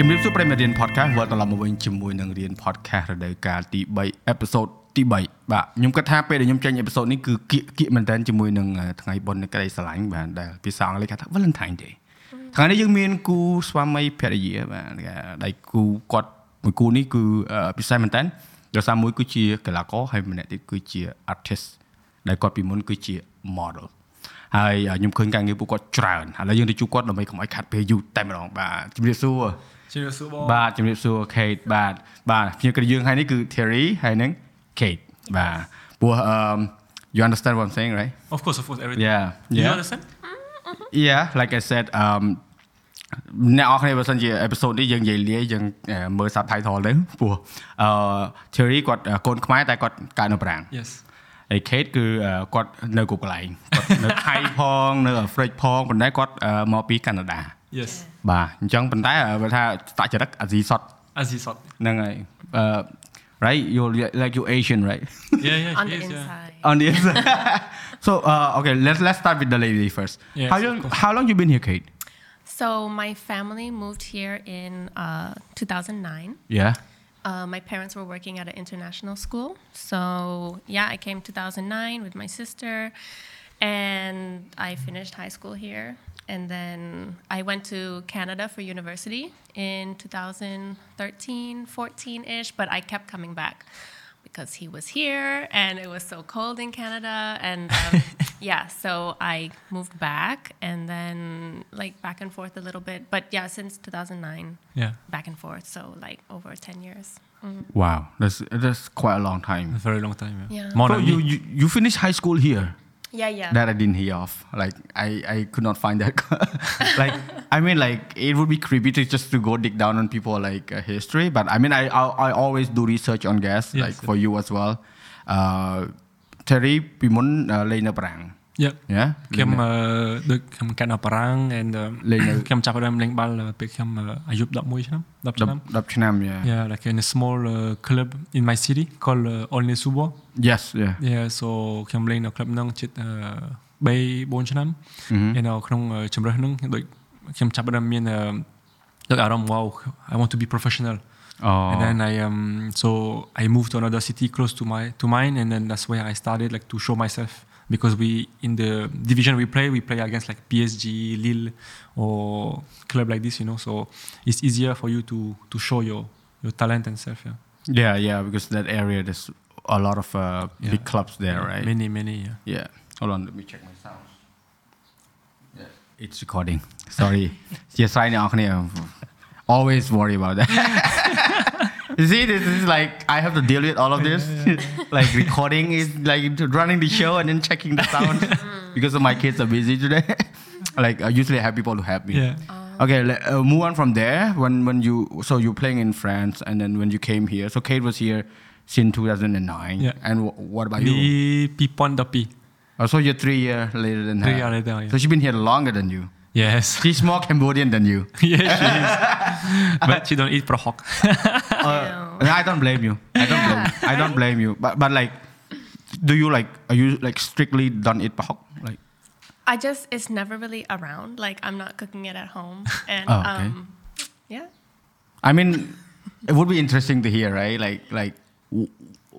ជំរាបសួរប្រិយមិត្តរៀន podcast វិលត្រឡប់មកវិញជាមួយនឹងរៀន podcast រដូវកាលទី3 episode ទី3បាទខ្ញុំគិតថាពេលដែលខ្ញុំចេញ episode នេះគឺគៀកគៀកមែនតើជាមួយនឹងថ្ងៃបុណ្យនៃក្តីស្រឡាញ់បាទដែលភាសាអង់គ្លេសគេថា Valentine Day ថ្ងៃនេះយើងមានគូស្វាមីភរិយាបាទដៃគូគាត់មួយគូនេះគឺពិសេសមែនតើដោយសារមួយគឺជាកីឡាករហើយម្នាក់ទៀតគឺជា artist ដែលគាត់ពីមុនគឺជា model ហើយខ្ញុំឃើញការងារពួកគាត់ច្រើនឥឡូវយើងទៅជួបគាត់ដើម្បីកុំឲ្យខាត់ពេលយូរតែម្ដងបាទជំរាបសួរ ជំរាបសួរបងបាទជំរាបសួរ Kate បាទបាទភ្ញៀវរបស់យើងហើយនេះគឺ Terry ហើយនឹង Kate បាទព្រោះ um you understand what I'm saying right of course of course everything yeah yeah you understand yeah like I said um អ្នកអរគ្នាបើសិនជាអេពីសូតនេះយើងនិយាយលាយយើងមើល subtitle ទៅព្រោះអឺ Cherry គាត់កូនខ្មែរតែគាត់កើតនៅប្រាំង Yes ហើយ Kate គឺគាត់នៅគ្រប់កន្លែងគាត់នៅថៃផងនៅអាហ្វ្រិកផងប៉ុន្តែគាត់មកពីកាណាដា Yes បាទអញ្ចឹងប៉ុន្តែបើថាតចរិតអាស៊ីសុតអាស៊ីសុតហ្នឹងហើយអឺ right you like you Asian right yeah yeah on the inside on the inside so uh, okay let's let's start with the lady first yes, how long how long you been here Kate so my family moved here in uh, 2009 yeah uh, my parents were working at an international school. So, yeah, I came 2009 with my sister and I finished high school here. And then I went to Canada for university in 2013, 14 ish, but I kept coming back because he was here and it was so cold in Canada. And um, yeah, so I moved back and then like back and forth a little bit. But yeah, since 2009, yeah, back and forth. So like over 10 years. Mm. Wow, that's that's quite a long time. A very long time. Yeah. yeah. More so you, you you finished high school here yeah yeah. That i didn't hear of. Like i i could not find that. Like i mean like it would be creepy to just to go dig down on people like uh, history. But i mean I, I, I always do research on guests, yes, like for you as well. Uh terry pimon uh, ងនៅប្រាំង Yeah ខ្ញុំដូចខ្ញុំកាន់អបរាំង and លេងខ្ញុំចាប់ផ្ដើមលេងបាល់ពេលខ្ញុំអាយុ11ឆ្នាំ10ឆ្នាំ10ឆ្នាំ yeah yeah like in a small uh, club in my city called uh, Olne Subo yes yeah yeah so ខ្ញុំលេងនៅក្លឹបហ្នឹងជិត3 4ឆ្នាំហើយនៅក្នុងជំរើសហ្នឹងដូចខ្ញុំចាប់ផ្ដើមមានដូចអារម្មណ៍ wow I want to be professional Oh. And then I um so I moved to another city close to my to mine and then that's where I started like to show myself Because we in the division we play we play against like PSG, Lille, or club like this, you know. So it's easier for you to to show your your talent and stuff. Yeah. Yeah, yeah, because that area there's a lot of uh, yeah. big clubs there, right? Many, many. Yeah. Yeah. Hold on, let me check my sound. Yeah, it's recording. Sorry. yes, I know. Always worry about that. You see, this is like I have to deal with all of this. like recording is like running the show and then checking the sound because of my kids are busy today. like I usually have people to help me. Yeah. Okay, let, uh, move on from there. When when you so you're playing in France and then when you came here, so Kate was here since 2009. Yeah. And w- what about you? Pipon Oh, so you're three years later than three her. years later. Yeah. So she's been here longer than you. Yes. She's more Cambodian than you. yes, she is. but she don't eat prohok. Uh, I don't blame you. I don't blame. You. I don't blame you. But but like, do you like? Are you like strictly don't eat prohok? Like, I just it's never really around. Like I'm not cooking it at home, and oh, okay. um, yeah. I mean, it would be interesting to hear, right? Like like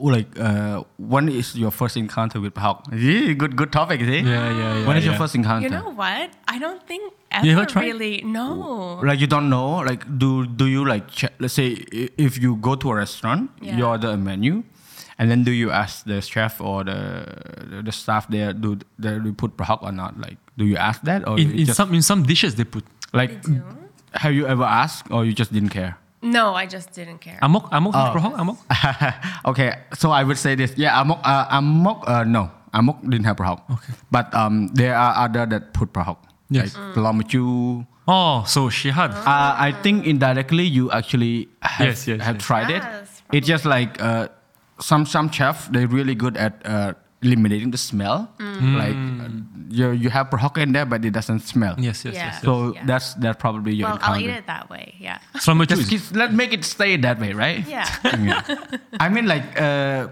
like uh, when is your first encounter with Pahok? Yeah, good good topic, see? Yeah, yeah, yeah. When is yeah. your first encounter? You know what? I don't think ever, you ever tried? really. No. Like you don't know? Like do do you like check, let's say if you go to a restaurant, Yeah. you order a menu, and then do you ask the chef or the the staff there do they put Pahok or not? Like do you ask that or in, in just- some in some dishes they put like They have you ever asked or you just didn't care? No, I just didn't care. amok amok Oh. prohok amok. okay, so I would say this. Yeah, amok, uh, amok, uh, no, amok didn't have prahok. Okay. But um, there are other that put prahok. Yes. Like Lamachu. Oh, so she had. Uh, I think indirectly you actually have, Yes, yes, have yes. tried it. Yes, It's just like uh, some some chef they're really good at uh, eliminating the smell. Like uh, you you have prahok in there, but it doesn't smell. Yes, yes, Yeah. yes. yes. So Yeah. that's that's probably your well, I'll eat it that way. Yeah. Slamachu Just is- keep, let make it stay that way, right? Yeah. Yeah. I mean, like, uh,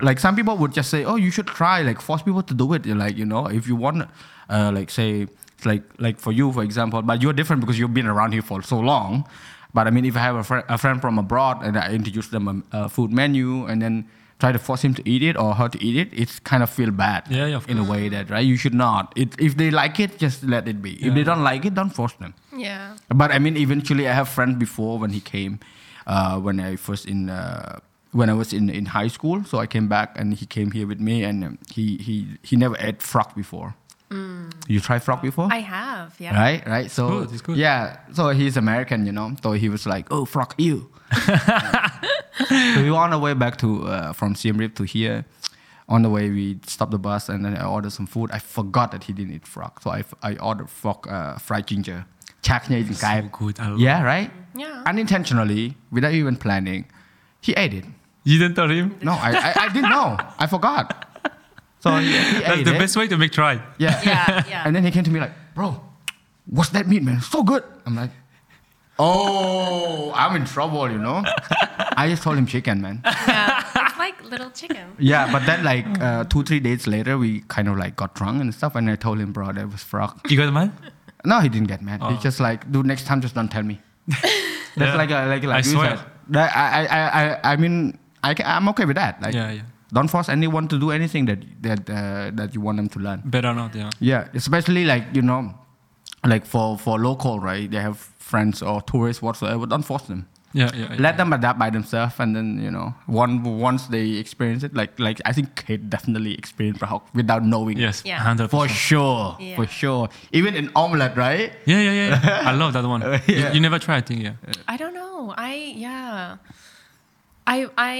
like some people would just say, "Oh, you should try." Like, force people to do it. You're Like, you know, if you want, uh, like, say, like, like for you, for example, but you're different because you've been around here for so long. But I mean, if I have a, fri a friend from abroad and I introduce them a, a food menu and then try to force him to eat it or her to eat it, it's kind of feel bad. Yeah, yeah, of in a way that right, you should not. It, if they like it, just let it be. If they don't like it, don't force them. Yeah. But I mean, eventually, I have friends before when he came, uh, when I first in uh, when I was in, in high school. So I came back and he came here with me, and um, he he he never ate frog before. You try frog before? I have, yeah. Right, right. So good, it's good. yeah, so he's American, you know. So he was like, "Oh, frog, you." So we were on the way back to uh, from Siem Reap to here. On the way, we stopped the bus and then I ordered some food. I forgot that he didn't eat frog, so I, I ordered frog uh, fried ginger. Chắc nhây từng. So good. Yeah, right. Yeah. Unintentionally, without even planning, he ate it. You didn't tell him? No, I, I, I didn't know. I forgot. So he, he That's the it. best way to make try. Yeah. Yeah, yeah. And then he came to me like, bro, what's that meat, man? So good. I'm like, oh, I'm in trouble, you know? I just told him chicken, man. yeah. It's like little chicken. Yeah, but then like uh, two, three days later, we kind of like got drunk and stuff. And I told him, bro, that was frog. You got mad? No, he didn't get mad. He Oh. just like, dude, next time just don't tell me. That's Yeah. like a, like like I you swear. said. That I, I, I, I- I mean, I, ca- I'm okay with that. Like, Yeah, yeah. don't force anyone to do anything that that uh, that you want them to learn. Better not, yeah. Yeah, especially like you know, like for for local, right? They have friends or tourists whatsoever. Don't force them. Yeah, yeah. yeah. Let them adapt by themselves, and then you know, one once they experience it, like like I think Kate definitely experienced Prahok without knowing. Yes, Yeah. 100%. for sure, Yeah. for sure. Even in omelette, right? Yeah, yeah, yeah. I love that one. Uh, You- yeah. you, never try, I think, yeah. I don't know. I yeah. I I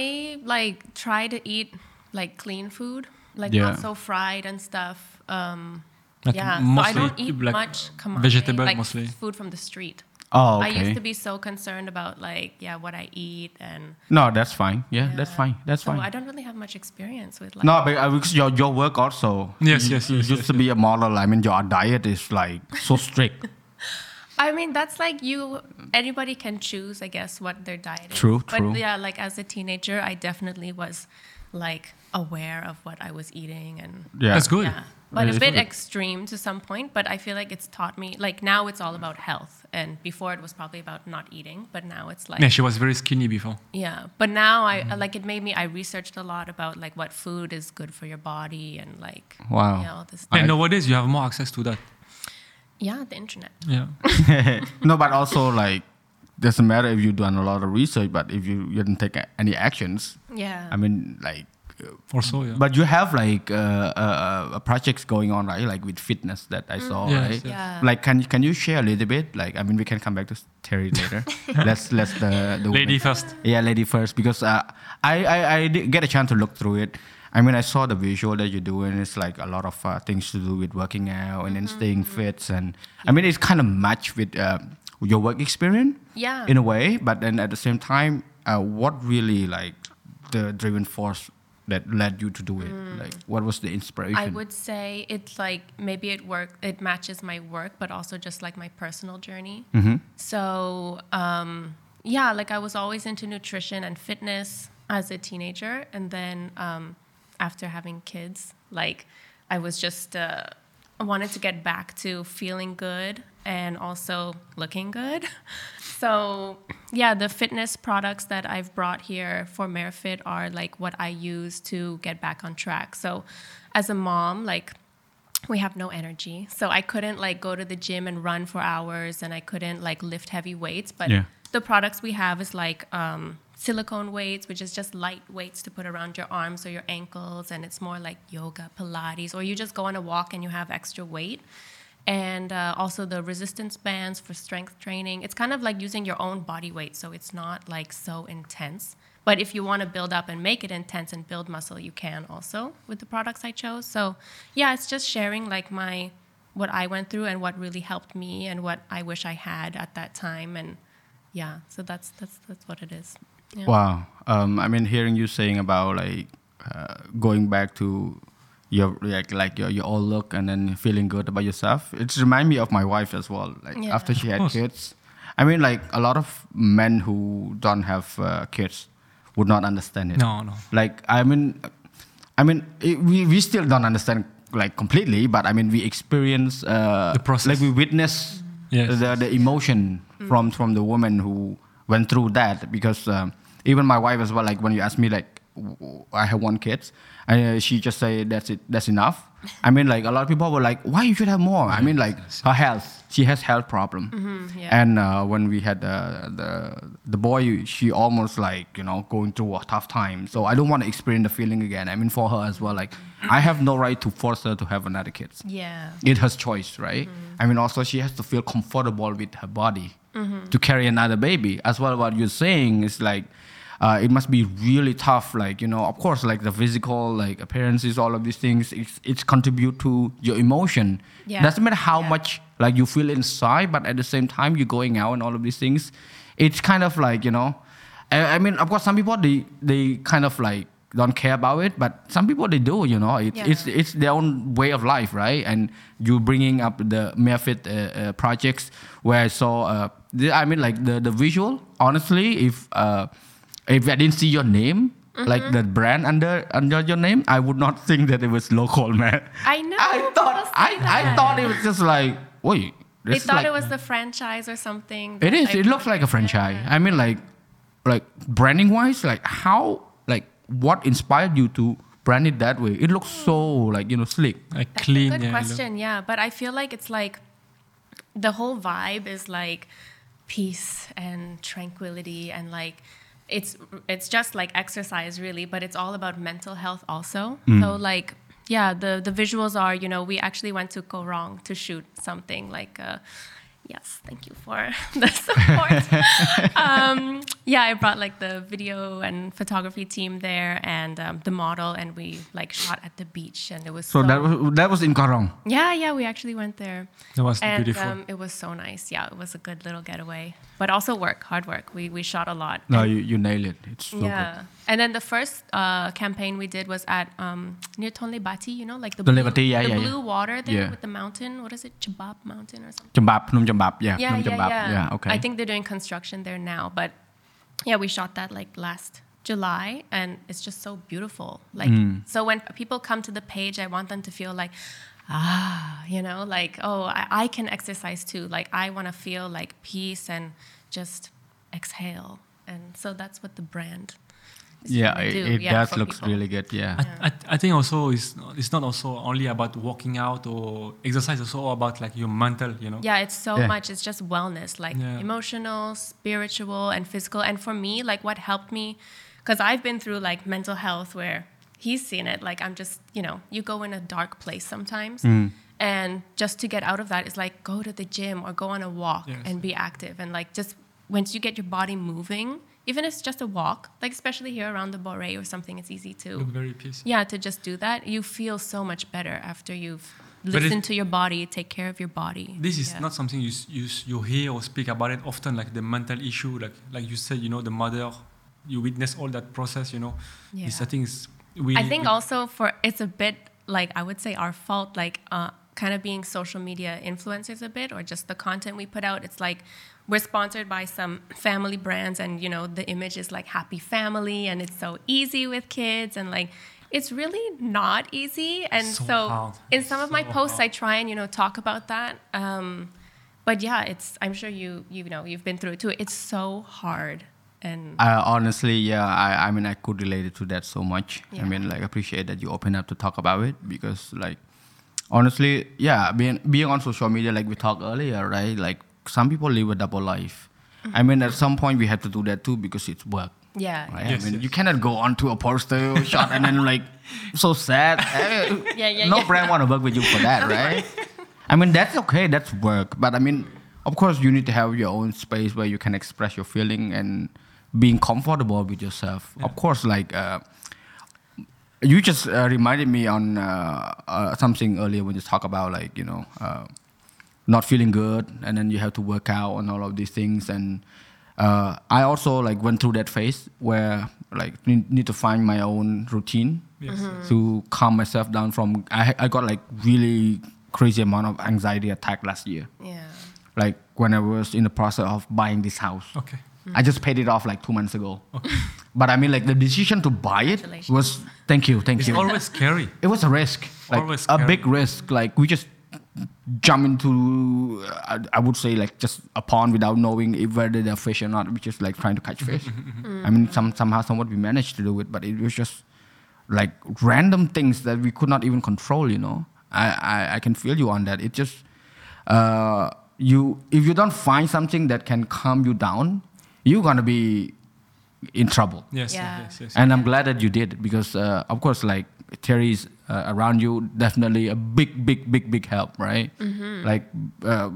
like try to eat like clean food, like Yeah. not so fried and stuff. Um, Like yeah, so I don't eat like much kamame, vegetable like mostly. food from the street. Oh, okay. I used to be so concerned about like yeah what I eat and no, that's fine. Yeah, that's fine. That's so fine. I don't really have much experience with like no, but uh, because your your work also. Yes, yes, yes, used yes, to be a model. I mean, your diet is like so strict. I mean, that's like you. Anybody can choose, I guess, what their diet is. True, but true. yeah, like as a teenager, I definitely was like aware of what I was eating and Yeah, That's good. yeah, but Yeah, a bit extreme to some point. But I feel like it's taught me. Like now, it's all about health, and before it was probably about not eating. But now it's like Yeah, she was very skinny before. yeah. But now I Mm-hmm. like it made me. I researched a lot about like what food is good for your body and like Wow. yeah, all this. I- And nowadays, you have more access to that. Yeah, the internet. Yeah. no, but also like doesn't matter if you've done a lot of research, but if you, you didn't take any actions, Yeah. I mean, like, Also, yeah. but you have like uh, uh, uh, projects going on, right? Like with fitness that I saw, Yes, right? yes. Yeah. Like, can can you share a little bit? Like, I mean, we can come back to Terry later. let's let's the the Lady woman- first. Yeah, lady first, because uh, I, I I did get a chance to look through it. I mean, I saw the visual that you're doing. It's like a lot of uh, things to do with working out and then staying fit, and I mean, it's kind of matched with uh, your work experience Yeah. in a way. But then at the same time, uh, what really like the driven force that led you to do it? Like, what was the inspiration? I would say it's like maybe it work it matches my work, but also just like my personal journey. So um, yeah, like I was always into nutrition and fitness as a teenager, and then um, after having kids, like I was just uh, I wanted to get back to feeling good and also looking good. So yeah, the fitness products that I've brought here for MareFit are like what I use to get back on track. So as a mom, like we have no energy. So I couldn't like go to the gym and run for hours and I couldn't like lift heavy weights. But Yeah. the products we have is like um, silicone weights, which is just light weights to put around your arms or your ankles. And it's more like yoga, Pilates, or you just go on a walk and you have extra weight. And uh, also the resistance bands for strength training. It's kind of like using your own body weight. So it's not like so intense. But if you want to build up and make it intense and build muscle, you can also with the products I chose. So yeah, it's just sharing like my what I went through and what really helped me and what I wish I had at that time. And yeah, so that's that's that's what it is. Yeah. Wow. Um, I mean, hearing you saying about like uh, going back to your like like your your old look and then feeling good about yourself, it remind me of my wife as well. Like Yeah. after she had course. kids, I mean, like a lot of men who don't have uh, kids would not understand it. No, no. Like I mean, I mean, it, we we still don't understand like completely, but I mean, we experience uh, The process. Like we witness Yes. the the emotion from from the woman who went through that because um, even my wife as well. Like when you ask me, like w- I have one kid, and uh, she just say that's it, that's enough. I mean, like a lot of people were like, why you should have more? I mean, like her health, she has health problem, Mm-hmm, yeah. and uh, when we had uh, the the boy, she almost like you know going through a tough time. So I don't want to experience the feeling again. I mean, for her as well, like I have no right to force her to have another kid Yeah. it has choice, right? I mean, also she has to feel comfortable with her body to carry another baby. As well, what you're saying is like, uh, it must be really tough. Like you know, of course, like the physical, like appearances, all of these things, it's, it's contribute to your emotion. Yeah. Doesn't matter how Yeah. much like you feel inside, but at the same time you're going out and all of these things. It's kind of like you know, I, I mean, of course, some people they they kind of like don't care about it, but some people they do. You know, it, Yeah. it's it's their own way of life, right? And you bringing up the Merfit uh, uh, projects where I saw, uh, the, I mean, like the the visual. Honestly, if uh, if I didn't see your name, mm-hmm. like the brand under under your name, I would not think that it was local, man. I know, I thought say I, I thought it was just like wait. They thought like, it was the franchise or something. It that is. I It looks like a franchise. I mean, like, like branding wise, like how, like, what inspired you to brand it that way? It looks hmm. so like you know slick. Like That's clean. a good yeah, question, yeah. But I feel like it's like the whole vibe is like peace and tranquility and like it's it's just like exercise really, but it's all about mental health also. So like yeah, the the visuals are, you know, we actually went to Koh Rong to shoot something like uh yes, thank you for the support. um, yeah, I brought like the video and photography team there and um, the model, and we like shot at the beach, and it was So that was that was in Koh Rong. yeah, yeah, we actually went there. That was and beautiful. Um, it was so nice. Yeah, it was a good little getaway, but also work, hard work. We we shot a lot. No, you, you nail it. It's so yeah, and then the first uh, campaign we did was at um, near Tonle Bati. You know, like the Tonle blue, Bati, yeah, the yeah, yeah. blue water there Yeah. with the mountain. What is it, Chabab Mountain or something? good. Jambab, Phnom Jambab. Yeah, Yeah, Phnom yeah, yeah. okay. I think they're doing construction there now, but yeah, we shot that like last July, and it's just so beautiful. Like, Mm. so when people come to the page, I want them to feel like, ah, you know, like, oh, I, I can exercise too. Like, I want to feel like peace and just exhale, and so that's what the brand. yeah, trying it, to it yeah, does looks people. really good. Yeah. I, I, I think also it's not, it's not also only about working out or exercise. It's also about like your mental, you know. Yeah, it's so Yeah. much. It's just wellness, like Yeah. emotional, spiritual, and physical. And for me, like what helped me, because I've been through like mental health where he's seen it. Like I'm just, you know, you go in a dark place sometimes. Mm. And just to get out of that is like go to the gym or go on a walk Yes. and be active. And like just once you get your body moving, even if it's just a walk, like especially here around the Boré or something, it's easy to Look very peaceful. yeah, to just do that, you feel so much better after you've But it- listened to your body, take care of your body. This is Yeah. not something you, you you hear or speak about it often, like the mental issue, like like you said, you know, the mother, you witness all that process, you know. This Yeah. I think is we. I think we- also for it's a bit like I would say our fault, like uh, kind of being social media influencers a bit, or just the content we put out. It's like we're sponsored by some family brands, and you know the image is like happy family, and it's so easy with kids, and like it's really not easy. And So so, in some of my So posts, I try and you know talk about that. Um, but yeah, it's I'm sure you you know you've been through it too. It's so hard, and I honestly, yeah, I, I mean, I could relate it to that so much. I mean, like, I appreciate that you open up to talk about it because, like, honestly, yeah, being being on social media, like we talked earlier, right? Like, some people live a double life. I mean, at some point, we have to do that too because it's work. yeah, Right? Yes, I mean, yes. you cannot go onto a poster shot and then like so sad. Yeah, yeah, no yeah. brand want to work with you for that, right? I mean, that's okay. That's work. But I mean, of course, you need to have your own space where you can express your feeling and being comfortable with yourself. Of course, like. Uh, you just uh, reminded me on uh, uh, something earlier when you talk about like you know uh, not feeling good and then you have to work out and all of these things and uh, i also like went through that phase where like need, need to find my own routine Yes. to calm myself down from I, I got like really crazy amount of anxiety attack last year yeah. like when i was in the process of buying this house Okay. I just paid it off like two months ago. But I mean, like the decision to buy it was thank you, thank It's you. It's always scary. It was a risk, like Always a scary. big risk. Like we just jump into uh, I, I would say like just a pond without knowing if whether they're fish or not. We're just like trying to catch fish. I mean, some somehow somewhat we managed to do it, but it was just like random things that we could not even control. You know, I I, I can feel you on that. It just uh, you if you don't find something that can calm you down, you're gonna be in trouble. Yes, Yeah. yes, yes. And I'm glad that you did because, uh, of course, like Terry's uh, around you, definitely a big, big, big, big help, right? Like, uh,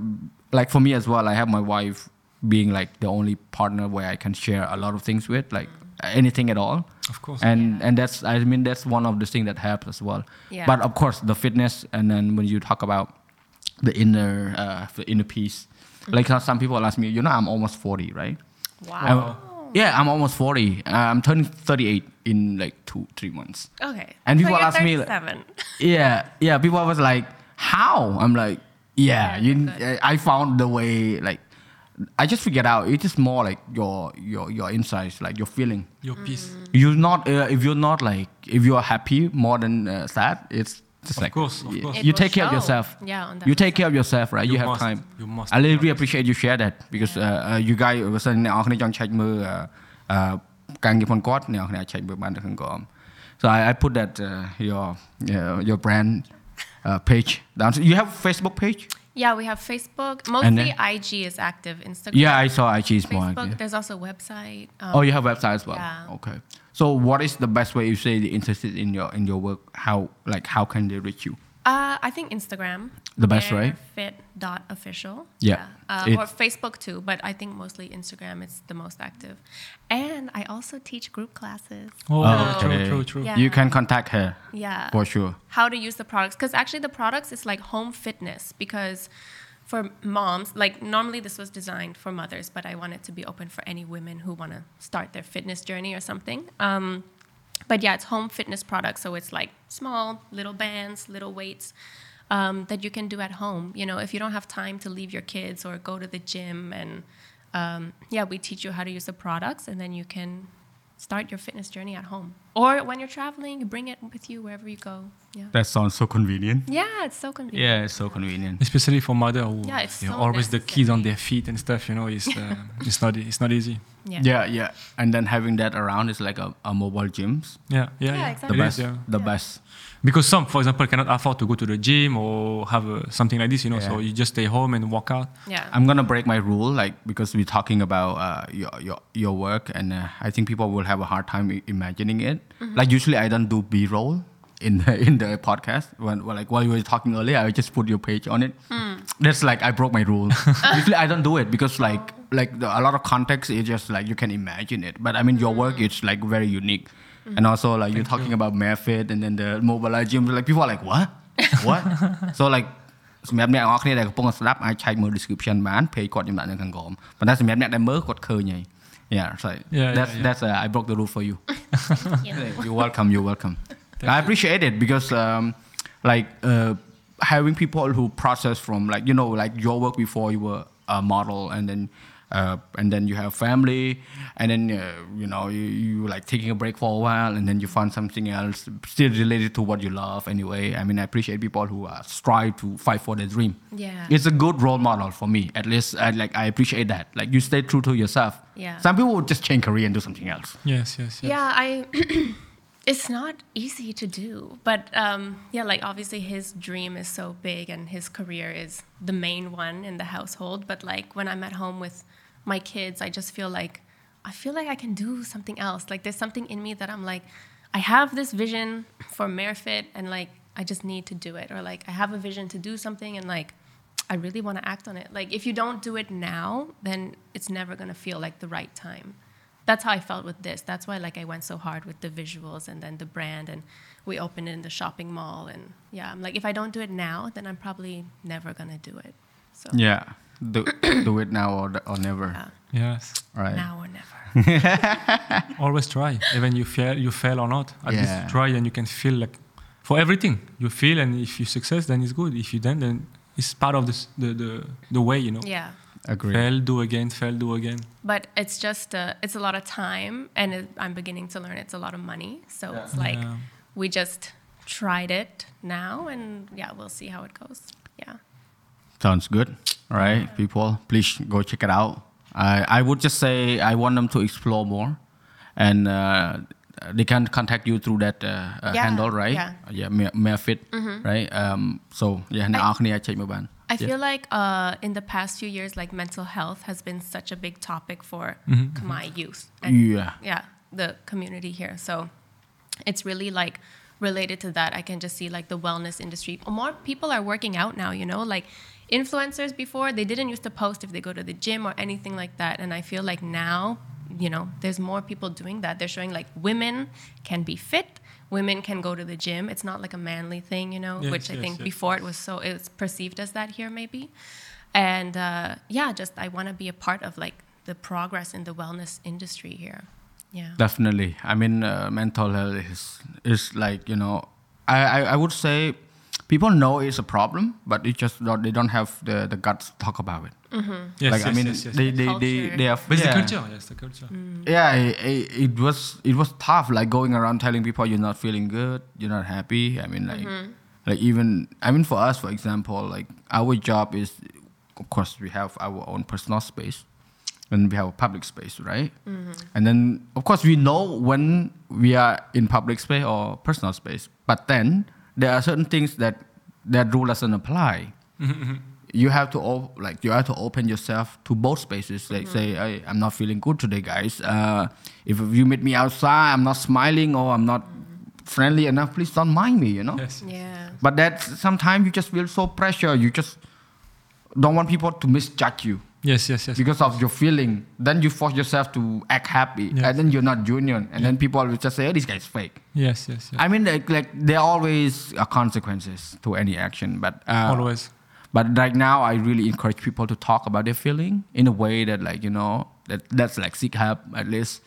like for me as well, I have my wife being like the only partner where I can share a lot of things with, like anything at all. Of course. And and that's I mean that's one of the things that helps as well. Yeah. But of course, the fitness, and then when you talk about the inner, uh, the inner peace, like how some people ask me, you know, I'm almost forty, right? Wow. I'm- yeah, I'm almost 40. Uh, I'm turning 38 in like two, three months. Okay. And So people you're ask me, like- 37. Yeah, yeah. People was like, "How?" I'm like, "Yeah, Yeah, you. I found the way. Like, I just figured out. It's just more like your your your insights, like your feeling. Your peace. You're not uh, if you're not like if you're happy more than uh, sad. It's just Of like course, of y- course. It you will take care of show. yourself. Yeah, on that you take care of yourself, right? You, You have must, time. you must, I to be really honest. appreciate you share that because uh, uh, you guys បើសិនអ្នកនរគ្នាចង់ឆែកមើលអឺអឺការងារផងគាត់អ្នកនរគ្នាអាចឆែកមើលបាននៅក្នុងក្រម So I, I put that uh, your uh, your brand uh, page down. So you have Facebook page? Yeah, we have Facebook. And Mostly then- IG is active. Instagram. Yeah, I saw IG is more. Facebook. active. There's also a website. Um, Oh, you have website as well. Yeah. Okay. So what is the best way you say they're interested in your in your work? How like how can they reach you? Uh, I think Instagram. The best, right? Fit.official. Yeah. Uh, It- or Facebook too, but I think mostly Instagram is the most active. And I also teach group classes. Oh, Okay. true, true, true. Yeah. You can contact her Yeah. for sure. How to use the products. Because actually, the products is like home fitness because for moms, like normally this was designed for mothers, but I want it to be open for any women who want to start their fitness journey or something. Um, but yeah, it's home fitness products. So it's like small little bands, little weights um, that you can do at home. You know, if you don't have time to leave your kids or go to the gym, and um, yeah, we teach you how to use the products, and then you can start your fitness journey at home. Or when you're traveling, you bring it with you wherever you go. Yeah. That sounds so convenient. Yeah, it's so convenient. Yeah, it's so convenient. Especially for mother who Yeah, it's you know, so always the kids on their feet and stuff. You know, it's uh, it's not it's not easy. Yeah. Yeah, yeah. And then having that around is like a, a mobile gyms. Yeah, yeah, Yeah, yeah. exactly. The best. is, yeah. The Yeah. best. Because some, for example, cannot afford to go to the gym or have a, something like this. You know, so you just stay home and walk out. Yeah. I'm gonna break my rule, like because we're talking about uh, your your your work, and uh, I think people will have a hard time imagining it. Like usually, I don't do B-roll in the in the podcast. When well, like while you were talking earlier, I just put your page on it. That's like I broke my rule. usually, I don't do it because like like the, a lot of context is just like you can imagine it. But I mean, your work is like very unique, and also like you're talking about Merfit and then the mobile gym. Like people are like, what, what? so like សម្រាប់អ្នកនរគ្នាដែលកំពុងស្ដាប់អាចឆែកមើល description បាន page គាត់ខ្ញុំដាក់នៅខាងក្រោមប៉ុន្តែសម្រាប់អ្នកដែលមើលគាត់ឃើញហើយ yeah so yeah, that's yeah. that's uh, I broke the rule for you Yeah. you're welcome you're welcome I appreciate it because um, like uh, having people who process from like you know like your work before you were a model and then uh, and then you have family and then uh, you know you, you like taking a break for a while and then you find something else still related to what you love anyway i mean i appreciate people who uh, strive to fight for their dream Yeah. it's a good role model for me at least I, like i appreciate that like you stay true to yourself Yeah. some people would just change career and do something else Yes, yes, yes. Yeah, I. it's not easy to do, but um, yeah, like obviously his dream is so big and his career is the main one in the household. But like when I'm at home with my kids, I just feel like I feel like I can do something else. Like there's something in me that I'm like, I have this vision for Merfit, and like I just need to do it, or like I have a vision to do something, and like I really want to act on it. Like if you don't do it now, then it's never gonna feel like the right time. That's how I felt with this. That's why like I went so hard with the visuals and then the brand and we opened it in the shopping mall and yeah, I'm like if I don't do it now, then I'm probably never gonna do it. So yeah do, do it now or, or never yeah, Yes. right now or never. Always try. Even you fail, you fail or not. At Yeah. least try, and you can feel like for everything you feel, and if you success, then it's good. If you don't, then it's part of this, the the the way, you know. Yeah. agree Fail, do again. Fail, do again. But it's just uh, it's a lot of time and it, I'm beginning to learn it's a lot of money. So it's like Yeah. we just tried it now and yeah, we'll see how it goes. Yeah. Sounds good All right, people, please go check it out. I I would just say I want them to explore more, and uh, they can contact you through that uh, uh, Yeah, handle, right? yeah. yeah, Mare- Marefit, right? Um, so yeah,អ្នកនរគ្នាអាច check មើលបាន I Yeah. feel like uh, in the past few years, like mental health has been such a big topic for Khmer youth. And Yeah. yeah, the community here. So it's really like related to that. I can just see like the wellness industry. More people are working out now, you know, like influencers before they didn't used to post if they go to the gym or anything like that. And I feel like now, you know, there's more people doing that. They're showing like women can be fit. Women can go to the gym. It's not like a manly thing, you know, Yes, which I yes, think yes. before it was so it was perceived as that here maybe and uh, yeah just i want to be a part of like the progress in the wellness industry here yeah Definitely. I mean, uh, mental health is is like you know, I, I I would say people know it's a problem, but it just don't, they don't have the the guts to talk about it. Mm-hmm. Yes, like yes, I mean, yes, yes. they they, they Culture. they have but it's yeah. the culture. Yes, the culture. Mm. yeah it, it, it was it was tough like going around telling people you're not feeling good you're not happy i mean like mm-hmm. like even i mean for us for example like our job is of course we have our own personal space and we have a public space right mm-hmm. and then of course we know when we are in public space or personal space but then there are certain things that that rule doesn't apply. You have to op- like you have to open yourself to both spaces. Like say I, i'm not feeling good today guys. Uh, if you meet me outside i'm not smiling or i'm not friendly enough please don't mind me you know? Yes. yeah. But that sometimes you just feel so pressure. You just don't want people to misjudge you Yes, yes, yes. because of your feeling then you force yourself to act happy Yes. and then you're not genuine and then people will just say oh this guy's fake yes, yes, yes. i mean like, like there are always uh, consequences to any action but uh, Always. but right now, I really encourage people to talk about their feeling in a way that, like you know, that that's like seek help at least,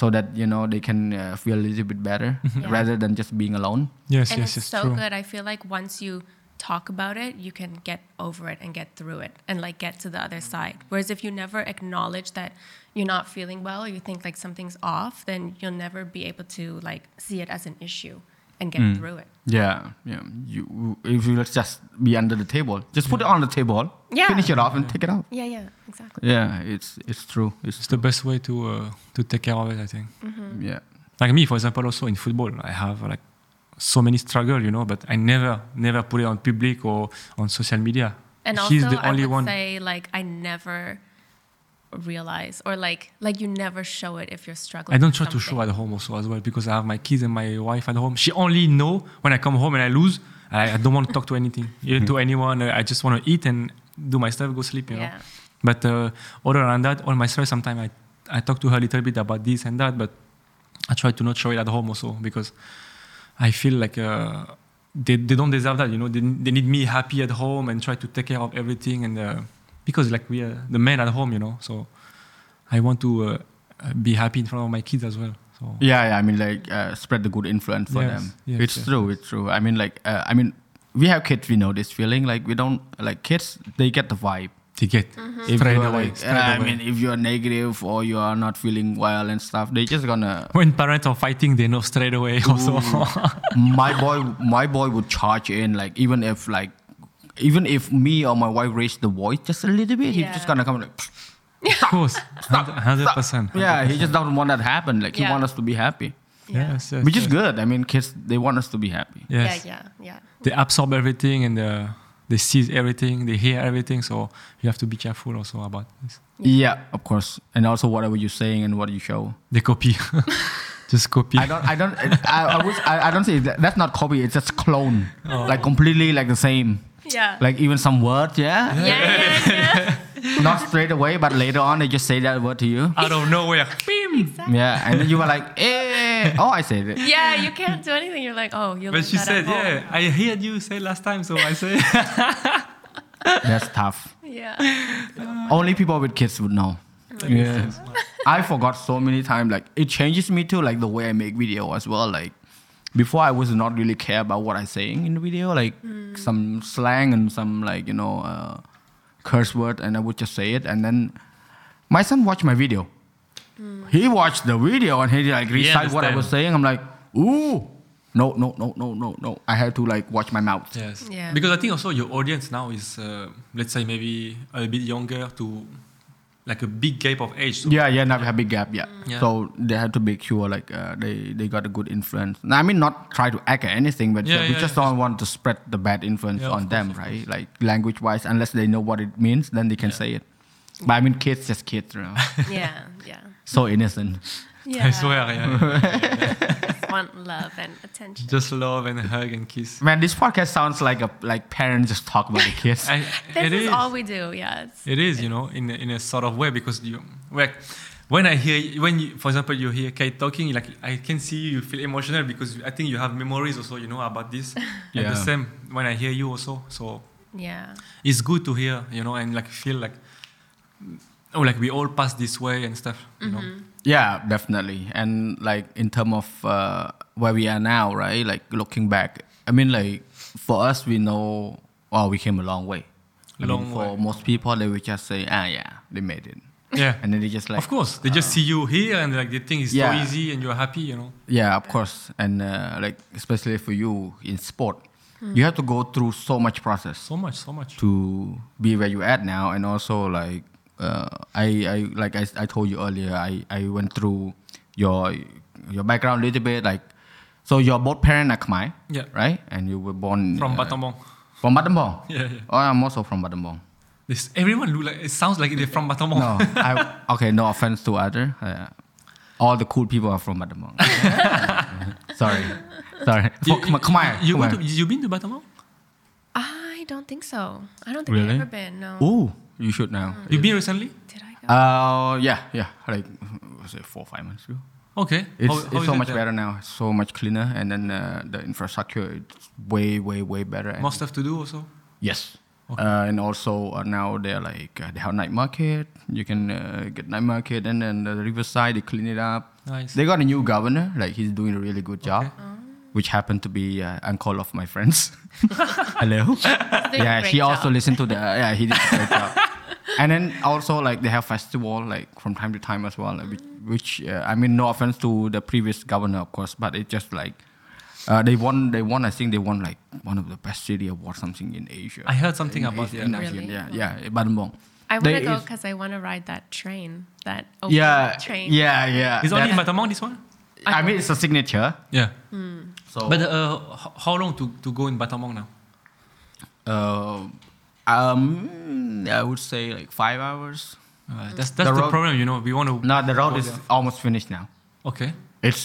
so that you know they can uh, feel a little bit better Yeah. rather than just being alone. Yes, and yes, it's yes. so true. good i feel like once you talk about it you can get over it and get through it and like get to the other side whereas if you never acknowledge that you're not feeling well or you think like something's off then you'll never be able to like see it as an issue and get through it Yeah, yeah. You if you let's just be under the table, just put it on the table, Yeah. finish it off, and take it out. yeah yeah exactly Yeah, it's it's true. It's It's the best way to uh, to take care of it, I think. yeah. Like me, for example, also in football, I have like so many struggle, you know, but I never, never put it on public or on social media. And She's also, the only I would one. say like I never realize or like like you never show it if you're struggling. I don't with try to show at home also as well because I have my kids and my wife at home. She only know when I come home and I lose. I, I don't want to talk to anything, to anyone. Uh, I just want to eat and do my stuff, go sleep. You know. But uh, other than that, all my stress. Sometimes I I talk to her a little bit about this and that, but I try to not show it at home also because I feel like uh, they they don't deserve that. You know, they they need me happy at home and try to take care of everything and uh, because like we are the men at home, you know. So I want to uh, be happy in front of my kids as well. So Yeah, yeah. I mean, like uh, spread the good influence for Yes, them. yes, it's yes. true. It's true. I mean, like, uh, I mean, we have kids. We know this feeling. Like, we don't like kids. They get the vibe. They get Mm-hmm. If straight you are away. like, straight I away. mean, if you are negative or you are not feeling well and stuff, they just gonna. when parents are fighting, they know straight away. Also, my boy, my boy would charge in. Like, even if like, even if me or my wife raise the voice just a little bit, he's just gonna come like. of course, hundred percent. Yeah, he just doesn't want that to happen. Like, he Yeah. wants us to be happy, Yeah. Yes, yes, which is good. I mean, kids they want us to be happy. Yes. Yeah, yeah, yeah. they absorb everything and uh, they see everything, they hear everything. So you have to be careful also about this. Yeah, of course. And also whatever you're saying and what you show. They copy, just copy. I don't. I don't. I, I, was, I, I don't say that, that's not copy. It's just clone. Oh. Like completely like the same. Yeah. Like even some words, yeah. yeah, yeah, yeah. Not straight away, but later on they just say that word to you. Out of nowhere, bim. Yeah, and then you were like, eh. Oh, I said it. yeah, you can't do anything. You're like, oh, you. But she said, "Yeah, I heard you say last time, so I say." That's tough. Yeah. Only people with kids would know. Yeah. I forgot so many times. Like it changes me too. Like the way I make video as well. Like before, I was not really care about what I saying in the video. Like some slang and some like you know uh, curse word, and I would just say it. And then my son watched my video. He watched the video and he like recite what I was saying. I'm like, ooh. no, no, no, no, no, no. I have to like watch my mouth. Yes. Yeah. Because I think also your audience now is, uh, let's say, maybe a bit younger to like a big gap of age. So Yeah, yeah, now we have big gap. Yeah. Yeah. So they have to make sure like uh, they they got a good influence. Now, I mean, not try to act or anything, but Yeah, uh, we yeah, just yeah. don't want to spread the bad influence Yeah, on course, them, of right? Like language wise, unless they know what it means, then they can say it. But I mean, kids just kids, you know, yeah, yeah. so innocent. Yeah. I swear, yeah. Just want love and attention. Just love and hug and kiss. Man, this podcast sounds like a like parents just talk about the kids. I, This it is, is. all we do. Yeah. It's, you know, in a, in a sort of way because you, like, when I hear, when you, for example, you hear Kate talking, like I can see you feel emotional because I think you have memories also, you know, about this. And Yeah. the same when I hear you also. So yeah. it's good to hear, you know, and like feel like, oh, like we all pass this way and stuff, you know. Mm-hmm. Yeah, definitely. And like in terms of uh, where we are now, right? Like looking back, I mean, like for us, we know, oh, we came a long way. I mean, Long for way. most people, they would just say, ah, yeah, they made it, Yeah. and then they just like, of course, they just see you here and like they think it's Yeah. so easy and you're happy, you know. yeah, of course, and uh, like especially for you in sport, you have to go through so much process So much, so much. to be where you at now, and also like uh, I, I like I, I told you earlier, I, I went through your your background a little bit, like so your both parents are Khmer, Yeah. right, and you were born From uh, Battambang. From Battambang. Yeah, yeah. Oh, I'm also from Battambang. This, everyone look like, it sounds like they're from Battambang. No, I, okay, no offense to other. Uh, all the cool people are from Battambang. sorry, sorry. You, For Khmer- Khmer, you, Khmer. to, you been to Battambang? I don't think so. I don't think Really? I've ever been. No. Ooh, you should now. You've been recently? Did I go? Uh, yeah, yeah, like was it four five months ago? Okay. It's, How- how it's is so it much there? better now. It's so much cleaner, and then uh, the infrastructure is way, way, way better. and- More stuff to do also. Yes. Okay. Uh, and also uh, now they're like uh, they have night market. You can uh, get night market, and then the riverside they clean it up. Nice. They got a new governor. Like he's doing a really good job, Okay. Which happened to be uh, uncle of my friends. Hello. Yeah, great she also listened to the. Uh, yeah, he did a great job. And then also like they have festival like from time to time as well, like, which, which uh, I mean no offense to the previous governor of course, but it just like uh, they won. They won. I think they won like one of the best city award something in Asia. I heard something In about Asia- it. in yeah. Asia, Really? Yeah, yeah, Battambang. I want to go because I want to ride that train. That open Yeah, train. yeah, yeah. It's only in Battambang, this one? I mean, it's a signature. Yeah. So, But uh, how long to, to go in Battambang now? uh, um, I would say like five hours. Uh, that's that's The the, road- problem, you know. We want to. No, the road is there. almost finished now. Okay. It's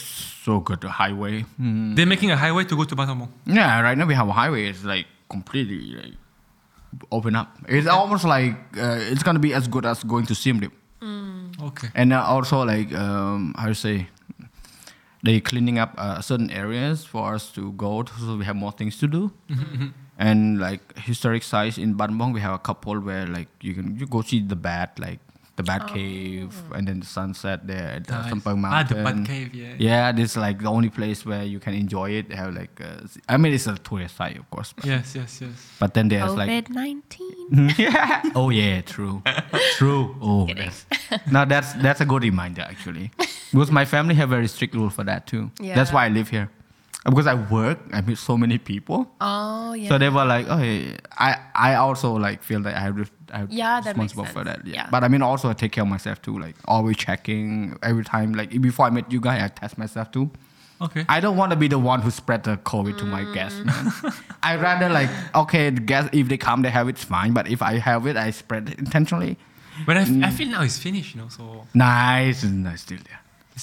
so good. The highway. Mm. They're making a highway to go to Battambang. Yeah, right now we have a highway. It's like completely like open up. It's almost like uh, it's gonna be as good as going to Siem Reap. Okay. And uh, also like um, how to say, they cleaning up uh, certain areas for us to go, to, so we have more things to do. and like historic sites in Battambang, we have a couple where like you can you go see the bat, like the bat cave, and then the sunset there at the Nice. Sampeau Ah, the Bat Cave, yeah. Yeah, this is like the only place where you can enjoy it. They have like, uh, I mean, it's a tourist site, of course. But, Yes, yes, yes. but then there's like COVID nineteen. yeah. Oh yeah, true, true. Oh, Kidding. that's, now that's that's a good reminder actually, because my family have very strict rule for that too. Yeah. That's why I live here, because I work. I meet so many people, Oh yeah. so they were like, oh, yeah. I I also like feel that I have re- I have Yeah, that makes responsible for sense. that. Yeah. Yeah. But I mean also I take care of myself too, like always checking every time. Like before I met you guys, I test myself too. Okay. I don't want to be the one who spread the COVID to my guests, man. I rather like, okay, the guests, if they come, they have it, it's fine. But if I have it, I spread it intentionally. But I, f- Mm. I feel now it's finished, you know, so Nice, and nice still there.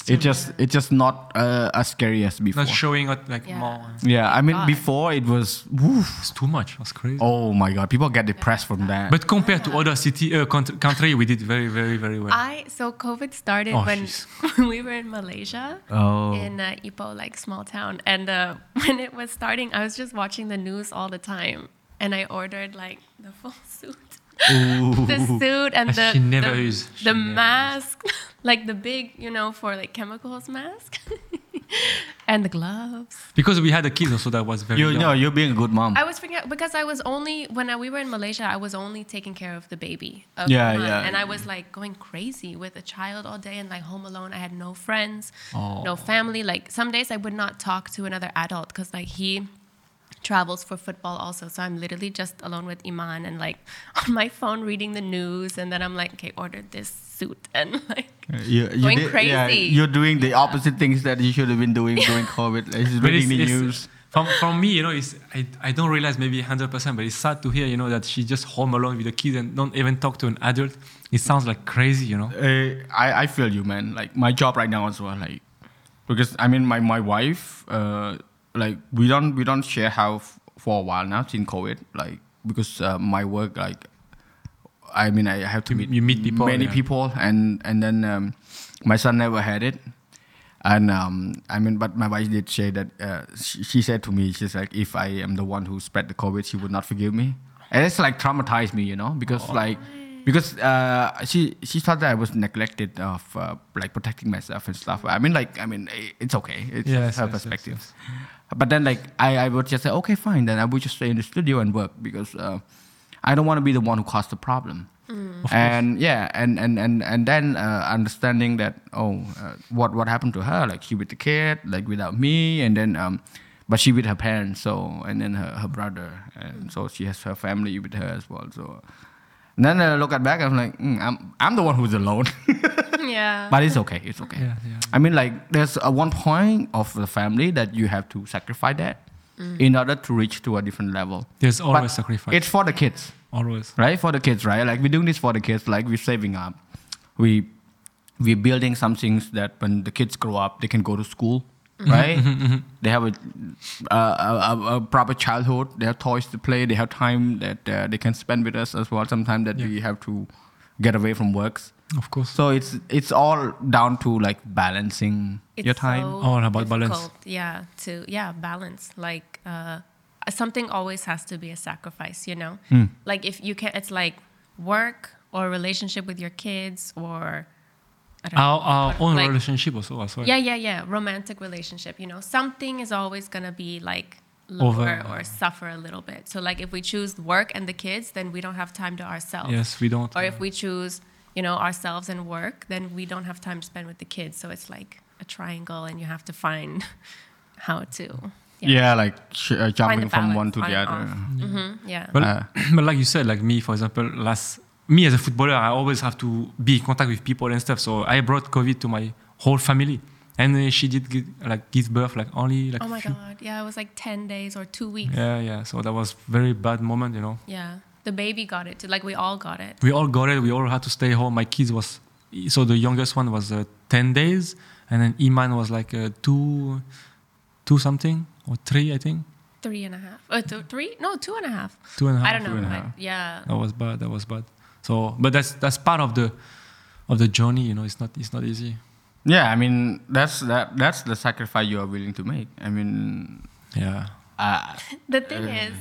It just, it's just not uh, as scary as before. not showing out like Yeah. more. yeah, I mean, God. before it was, woof. It's too much. That's crazy. oh my god, people get depressed from that. But compared to other city uh, country, country, we did very, very, very well. I so COVID started Oh, when when we were in Malaysia. oh, in uh, Ipoh, like small town. And uh, when it was starting, I was just watching the news all the time, and I ordered like the full suit, the suit, and the She never the, she the never mask, like the big, you know, for like chemicals mask. and the gloves. Because we had a kid so that was very You young. know, you're being a good mom. I was freaking out because I was only when I, we were in Malaysia. I was only taking care of the baby. Of Yeah, Iman, yeah. And I was like going crazy with a child all day and like home alone. I had no friends, Oh. no family. Like some days I would not talk to another adult because like he travels for football also. So I'm literally just alone with Iman and like on my phone reading the news. And then I'm like, okay, order this suit and like. You, you Going did- yeah, crazy. you're doing the opposite things that you should have been doing during COVID. Like, just But reading the it's- it's- news. From, from me, you know, it's, I, I don't realize maybe 100%, but it's sad to hear, you know, that she's just home alone with the kids and don't even talk to an adult. It sounds like crazy, you know. Uh, I, I feel you, man. Like my job right now as well. Like because I mean my my wife, uh, like we don't we don't share house for a while now since COVID. Like because uh, my work like. I mean, I have to You- meet, you meet people, many yeah. people, and and then um, my son never had it, and um, I mean, but my wife did say that uh, she, she said to me, she's like, if I am the one who spread the COVID, she would not forgive me, and it's like traumatized me, you know, because like because uh, she she thought that I was neglected of uh, like protecting myself and stuff. I mean, like I mean, it's okay. It's Yes, her yes, yes, perspective. But then like I, I would just say, okay, fine. Then I would just stay in the studio and work because uh, I don't want to be the one who caused the problem. And yeah, and and and and then uh, understanding that oh, uh, what what happened to her? Like she with the kid, like without me, and then um, but she with her parents, so and then her her brother, and so she has her family with her as well. So. And then I look at back, I'm like, mm, I'm I'm the one who's alone, yeah. but it's okay, it's okay. Yeah, yeah. I mean, like, there's a one point of the family that you have to sacrifice that mm. in order to reach to a different level. There's always But sacrifice. It's for the kids, always. right? For the kids, right? Like we're doing this for the kids. Like we're saving up. We we're building some things that when the kids grow up, they can go to school, right? They have a, a, a, a proper childhood. They have toys to play. They have time that uh, they can spend with us as well. Sometimes that Yeah. we have to get away from works. Of course. So it's it's all down to like balancing it's your time. so All about balance. Yeah, to yeah balance. Like uh, something always has to be a sacrifice. You know, Hmm. like if you can't, it's like work or relationship with your kids or I don't our, our own like- relationship also. as well. Yeah, yeah, yeah. Romantic relationship. You know, something is always gonna be like lower Over. or suffer a little bit. So like if we choose work and the kids, then we don't have time to ourselves. Yes, we don't. Or if we choose, you know, ourselves and work, then we don't have time to spend with the kids. So it's like a triangle, and you have to find how to. Yeah, like sh- uh, jumping from one to the on and other. off. hmm yeah. But, Uh, but like you said, like me, for example, last me as a footballer, I always have to be in contact with people and stuff. So I brought COVID to my whole family, and uh, she did give, like give birth like only like oh my few- god. Yeah, it was like ten days or two weeks. Yeah, yeah. So that was very bad moment, you know. Yeah. The baby got it too. Like we all got it. We all got it. We all had to stay home. My kids was so the youngest one was uh, ten days, and then Iman was like uh, two, two something or three, I think. Three and a half. Uh, two, three? No, two and a half. Two and a half. I don't know. a yeah. That was bad. That was bad. So, but that's that's part of the of the journey. You know, it's not it's not easy. yeah, I mean that's that that's the sacrifice you are willing to make. I mean, Yeah. uh, The thing is,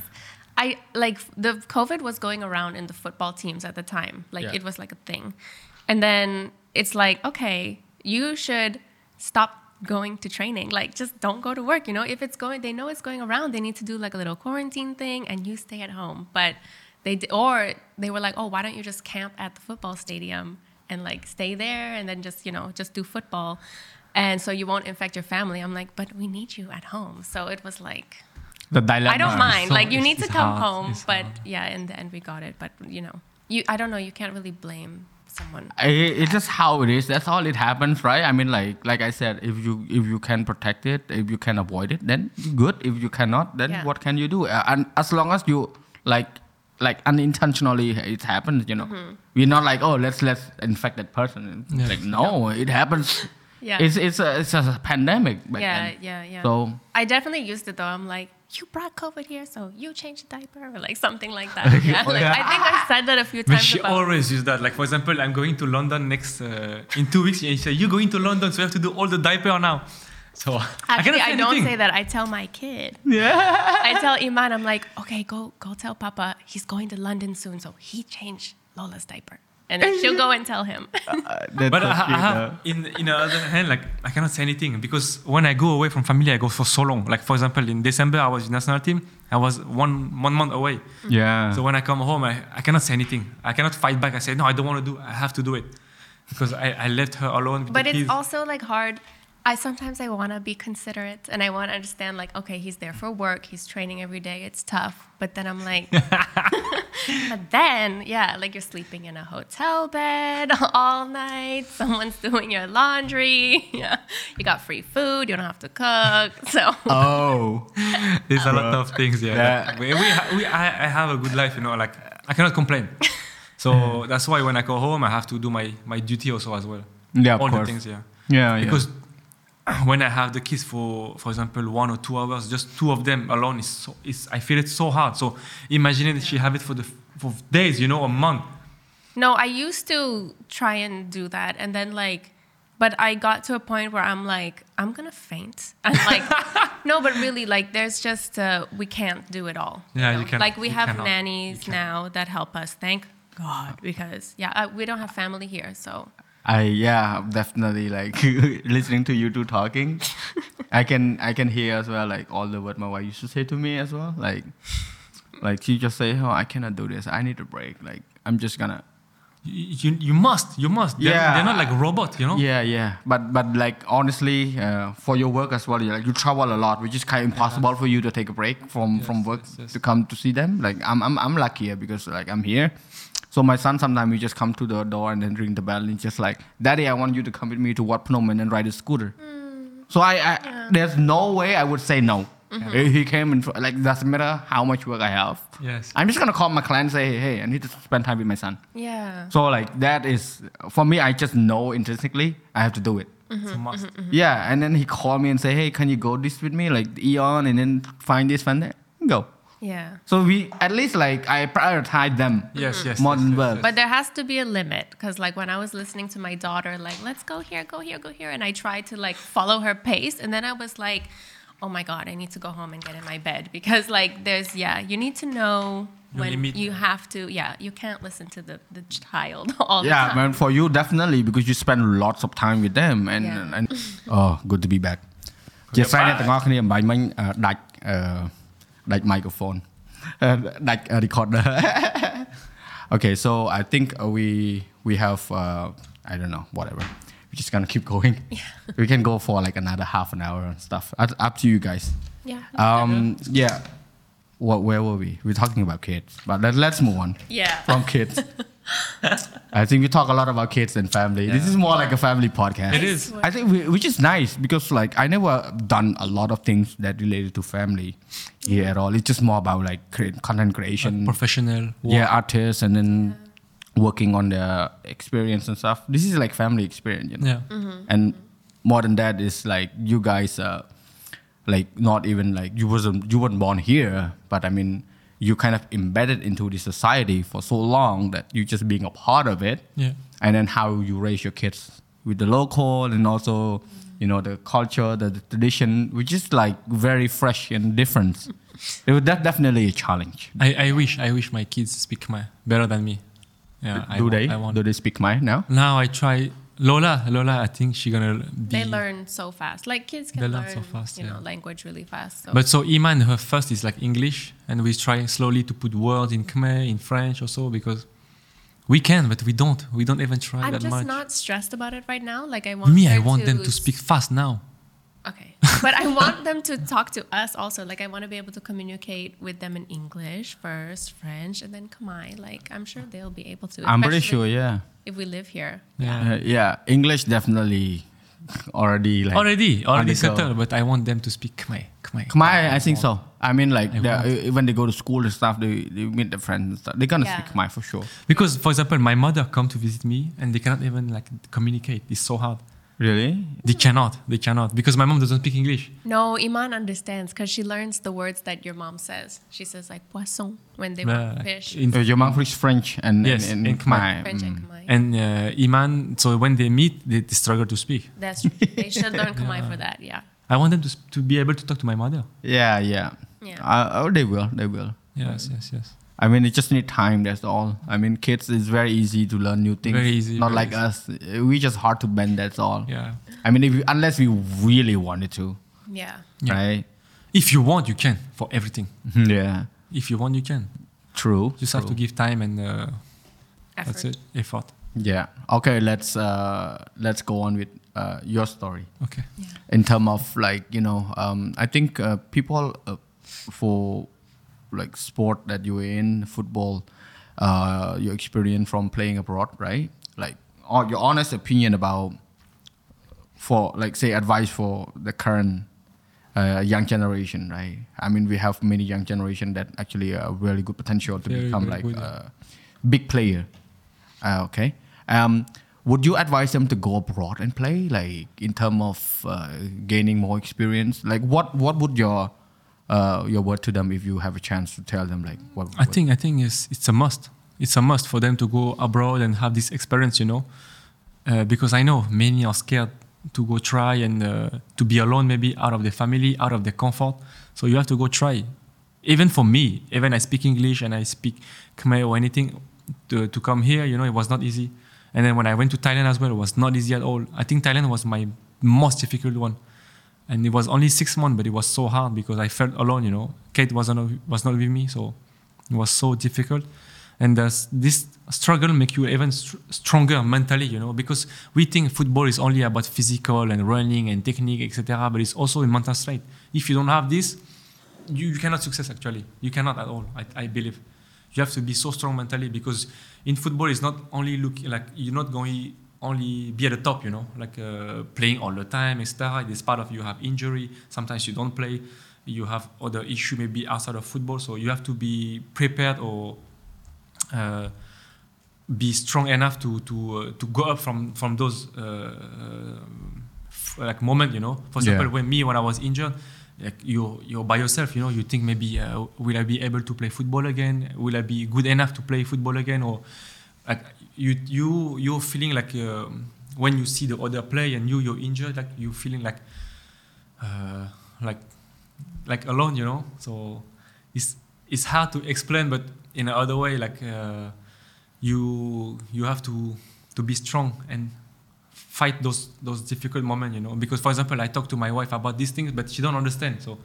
I like the COVID was going around in the football teams at the time. Like Yeah. it was like a thing. And then it's like, okay, you should stop going to training. Like just don't go to work, you know? If it's going they know it's going around, they need to do like a little quarantine thing and you stay at home. But they d- or they were like, "Oh, why don't you just camp at the football stadium and like stay there and then just, you know, just do football." And so you won't infect your family. I'm like, "But we need you at home." So it was like the dilemma. I don't mind. so like you need to come hard. home, It's but hard. yeah, in the end we got it. But you know, you I don't know. You can't really blame someone. I- it's just how it is. That's all it happens, right? I mean, like like I said, if you if you can protect it, if you can avoid it, then good. If you cannot, then Yeah. what can you do? Uh, and as long as you like like unintentionally it happens, you know, Mm-hmm. we're not like oh let's let's infect that person. Yeah. Like no, it happens. Yeah. It's it's a it's a pandemic. back Yeah, then. yeah, yeah. So I definitely used it though. I'm like, you brought COVID here, so you change the diaper, or like something like that. Yeah, Oh, like, yeah. I think I said that a few times. But times. she about- always use that. Like for example, I'm going to London next uh, in two weeks, and she said, "You're going to London, so you have to do all the diaper now." So I Actually, cannot I, don't say that. I tell my kid. yeah. I tell Iman, I'm like, okay, go go tell Papa he's going to London soon, so he changed Lola's diaper. and then she'll go and tell him. Uh, But so I, I have, in in the other hand, like I cannot say anything because when I go away from family, I go for so long. Like for example, in December, I was in national team. I was one one month away. yeah. So when I come home, I, I cannot say anything. I cannot fight back. I say no, I don't want to do. I have to do it because I, I left her alone. With but the it's kids. also like hard. I sometimes I want to be considerate and I want to understand like okay he's there for work he's training every day it's tough but then I'm like but then yeah like you're sleeping in a hotel bed all night someone's doing your laundry yeah you got free food you don't have to cook so oh. There's a lot of things. Yeah, Yeah. We, we, we I, I have a good life. You know, like I cannot complain. So that's why when I go home, I have to do my my duty also as well. Yeah, of All course. the things. Yeah. Yeah, yeah. when I have the kids for, for example, one or two hours, just two of them alone is so, is I feel it so hard. So imagine if she have it for the for days, you know, a month. No, I used to try and do that, and then like, but I got to a point where I'm like, I'm gonna faint. I'm like, no, but really, like, there's just uh, we can't do it all. Yeah, know? you cannot- Like we you have cannot. nannies now that help us. Thank God, because yeah, uh, we don't have family here, so I yeah, definitely like listening to you two talking. I can I can hear as well like all the what my wife used to say to me as well. Like like she just say, Oh, I cannot do this. I need a break. Like I'm just gonna You, you, you must, you must. They're, Yeah. they're not like a robot, you know. Yeah, yeah. But but like honestly, uh, for your work as well, you like you travel a lot, which is kind of impossible for you to take a break from Yes, from work yes, yes. to come to see them. Like I'm I'm I'm luckier because like I'm here. So my son sometimes we just come to the door and then ring the bell and he's just like, Daddy, I want you to come with me to Wat Phnom and then ride a scooter. Mm. So I, I there's no way I would say no. Mm-hmm. He- He came and like doesn't matter how much work I have. Yes. I'm just gonna call my client and say, hey, hey, I need to spend time with my son. yeah. So like that is for me. I just know intrinsically I have to do it. Mm-hmm. It's a must. Mm-hmm. Yeah, and then he called me and say, "Hey, can you go this with me, like Aeon, and then find this, find that, go." Yeah. So we at least like I prioritize them Yes, yes. more yes, than yes, work. yes. But there has to be a limit because, like, when I was listening to my daughter, like, let's go here, go here, go here, and I tried to like follow her pace, and then I was like, oh my god, I need to go home and get in my bed because, like, there's yeah, you need to know Your when limit. you have to. Yeah, you can't listen to the the child all the yeah, time. man, for you definitely because you spend lots of time with them and Yeah. and oh, good to be back. ជាស្រ័យអ្នកទាំងអស់គ្នាអំបញ្ញមិញអឺដាច់អឺ ដាច់ microphone អឺដាច់ recorder Okay so I think uh, we we have uh, I don't know whatever we're just gonna keep going we can go for like another half an hour and stuff up, up to you guys yeah. um yeah what where were we we're talking about kids but let, let's move on Yeah. from kids I think we talk a lot about kids and family. This is more like a family podcast. It is. I think we, which is nice because like I never done a lot of things that related to family here at all. It's just more about like create, content creation, Professional. yeah, artists, and then working on the experience and stuff. This is like family experience, you know. Yeah. Mm-hmm. And more than that is like you guys uh like not even like you wasn't you weren't born here, but I mean you kind of embedded into the society for so long that you're just being a part of it. Yeah. And then how you raise your kids with the local and also you know the culture, the, the tradition, which is like very fresh and different. it was def- definitely a challenge. I, I wish I wish my kids speak Khmer better than me. Yeah. I Do want- they? I want. Do they speak Khmer now? Now I try Lola. Lola, I think she gonna be. They learn so fast. Like kids can They learn, learn so fast, you know, yeah. language really fast. So. But so Iman, her first is like English, and we try slowly to put words in Khmer, in French also because we can, but we don't. We don't even try I'm that just much. not stressed about it right now. Like I want Me, I want to them to speak fast now. Okay. but I want them to talk to us also. Like I want to be able to communicate with them in English first, French, and then Khmer. Like I'm sure they'll be able to. I'm pretty sure, yeah. If we live here. Yeah. Uh, yeah, English definitely already like already, already undergo. settled, but I want them to speak Khmer. Khmer. Khmer, I think so. I mean, like I when they go to school and stuff, they, they meet their friends and stuff. They're gonna Yeah. speak Khmer for sure. Because, for example, my mother come to visit me, and they cannot even like communicate. It's so hard. Really? They cannot. They cannot because my mom doesn't speak English. No, Iman understands because she learns the words that your mom says. She says like poisson when they Yeah, want fish. in- Uh, your mom speaks French and Yes, and, in and Khmer. Khmer. French and Mm. Khmer. And uh, Iman, so when they meet, they, they struggle to speak. That's true. They should learn Khmer for that. Yeah. I want them to, to be able to talk to my mother. Yeah, yeah. Yeah. Uh, oh, they will. They will. Yes, yes, yes. I mean, it just need time. That's all. I mean, kids is very easy to learn new things. Very easy, Not very like us. We just hard to bend. That's all. Yeah. I mean, if you, unless we really wanted to, Yeah. Yeah. right? If you want, you can for everything. Yeah. If you want, you can. True. Just have to give time and uh, Effort. that's it. Effort. Yeah. Okay. Let's uh, let's go on with uh, your story. Okay. Yeah. in terms of like you know um, i think uh, people uh, for like sport that you're in football uh, your experience from playing abroad right? Like your honest opinion about for like say advice for the current uh, young generation right? I mean we have many young generation that actually are really good potential to Very, become like a big player. Uh, okay. Um, would you advise them to go abroad and play, like in terms of uh, gaining more experience? Like, what what would your uh, your word to them if you have a chance to tell them, like, what? I think I think it's it's a must. It's a must for them to go abroad and have this experience, you know, uh, because I know many are scared to go try and uh, to be alone, maybe out of their family, out of their comfort. So you have to go try. Even for me, even I speak English and I speak Khmer or anything, to, to come here, you know, it was not easy. And then when I went to Thailand as well, it was not easy at all. I think Thailand was my most difficult one. And it was only six months, but it was so hard because I felt alone, you know. Kate wasn't was not with me, so it was so difficult. And this struggle make you even str- stronger mentally, you know, because we think football is only about physical and running and technique, etc. But it's also a mental state. If you don't have this, you, you cannot success actually. You cannot at all. I, I believe you have to be so strong mentally because in football it's not only look like you're not going only be at the top, you know, like uh, playing all the time, etc. It's part of you have injury. Sometimes you don't play. You have other issue maybe outside of football. So you have to be prepared or uh, be strong enough to to uh, to go up from from those uh, f- like moment. You know, for example, Yeah. when me when I was injured. Like you, you're by yourself. You know, you think maybe uh, will I be able to play football again? Will I be good enough to play football again? Or like you, you, you're feeling like um when you see the other play and you, you're injured. Like you feeling like, uh, like, like alone. You know, so it's it's hard to explain, but in another way, like uh, you you have to to be strong and fight those those difficult moments, you know. Because for example, I talk to my wife about these things, but she don't understand. So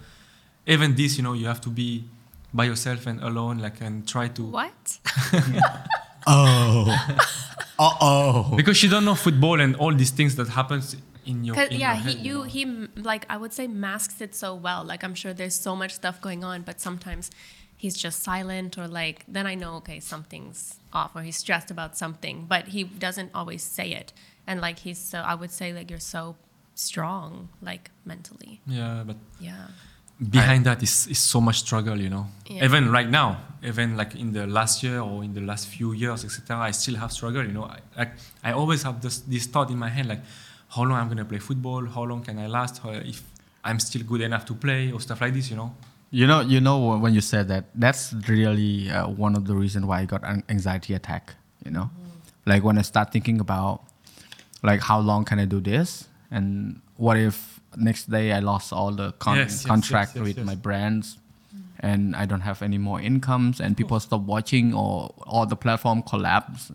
even this, you know, you have to be by yourself and alone, like and try to What? oh, uh oh. because she don't know football and all these things that happens in your. in yeah, your he head, you know. he like I would say masks it so well. Like I'm sure there's so much stuff going on, but sometimes he's just silent or like then I know okay something's off or he's stressed about something, but he doesn't always say it. And like he's so I would say like you're so strong like mentally. yeah, but Yeah. Behind that is, is so much struggle you know? Yeah. even right now even like in the last year or in the last few years etc i still have struggle you know? I, like i always have this, this thought in my head like how long i'm going to play football? How long can i last? How, if i'm still good enough to play or stuff like this you know? You know, you know when you said that, that's really uh, one of the reasons why I got an anxiety attack. You know, like when I start thinking about like how long can I do this, and what if next day I lost all the con- Yes, yes, contract yes, yes, with yes. my brands, and I don't have any more incomes, and people stop watching or all the platform collapse.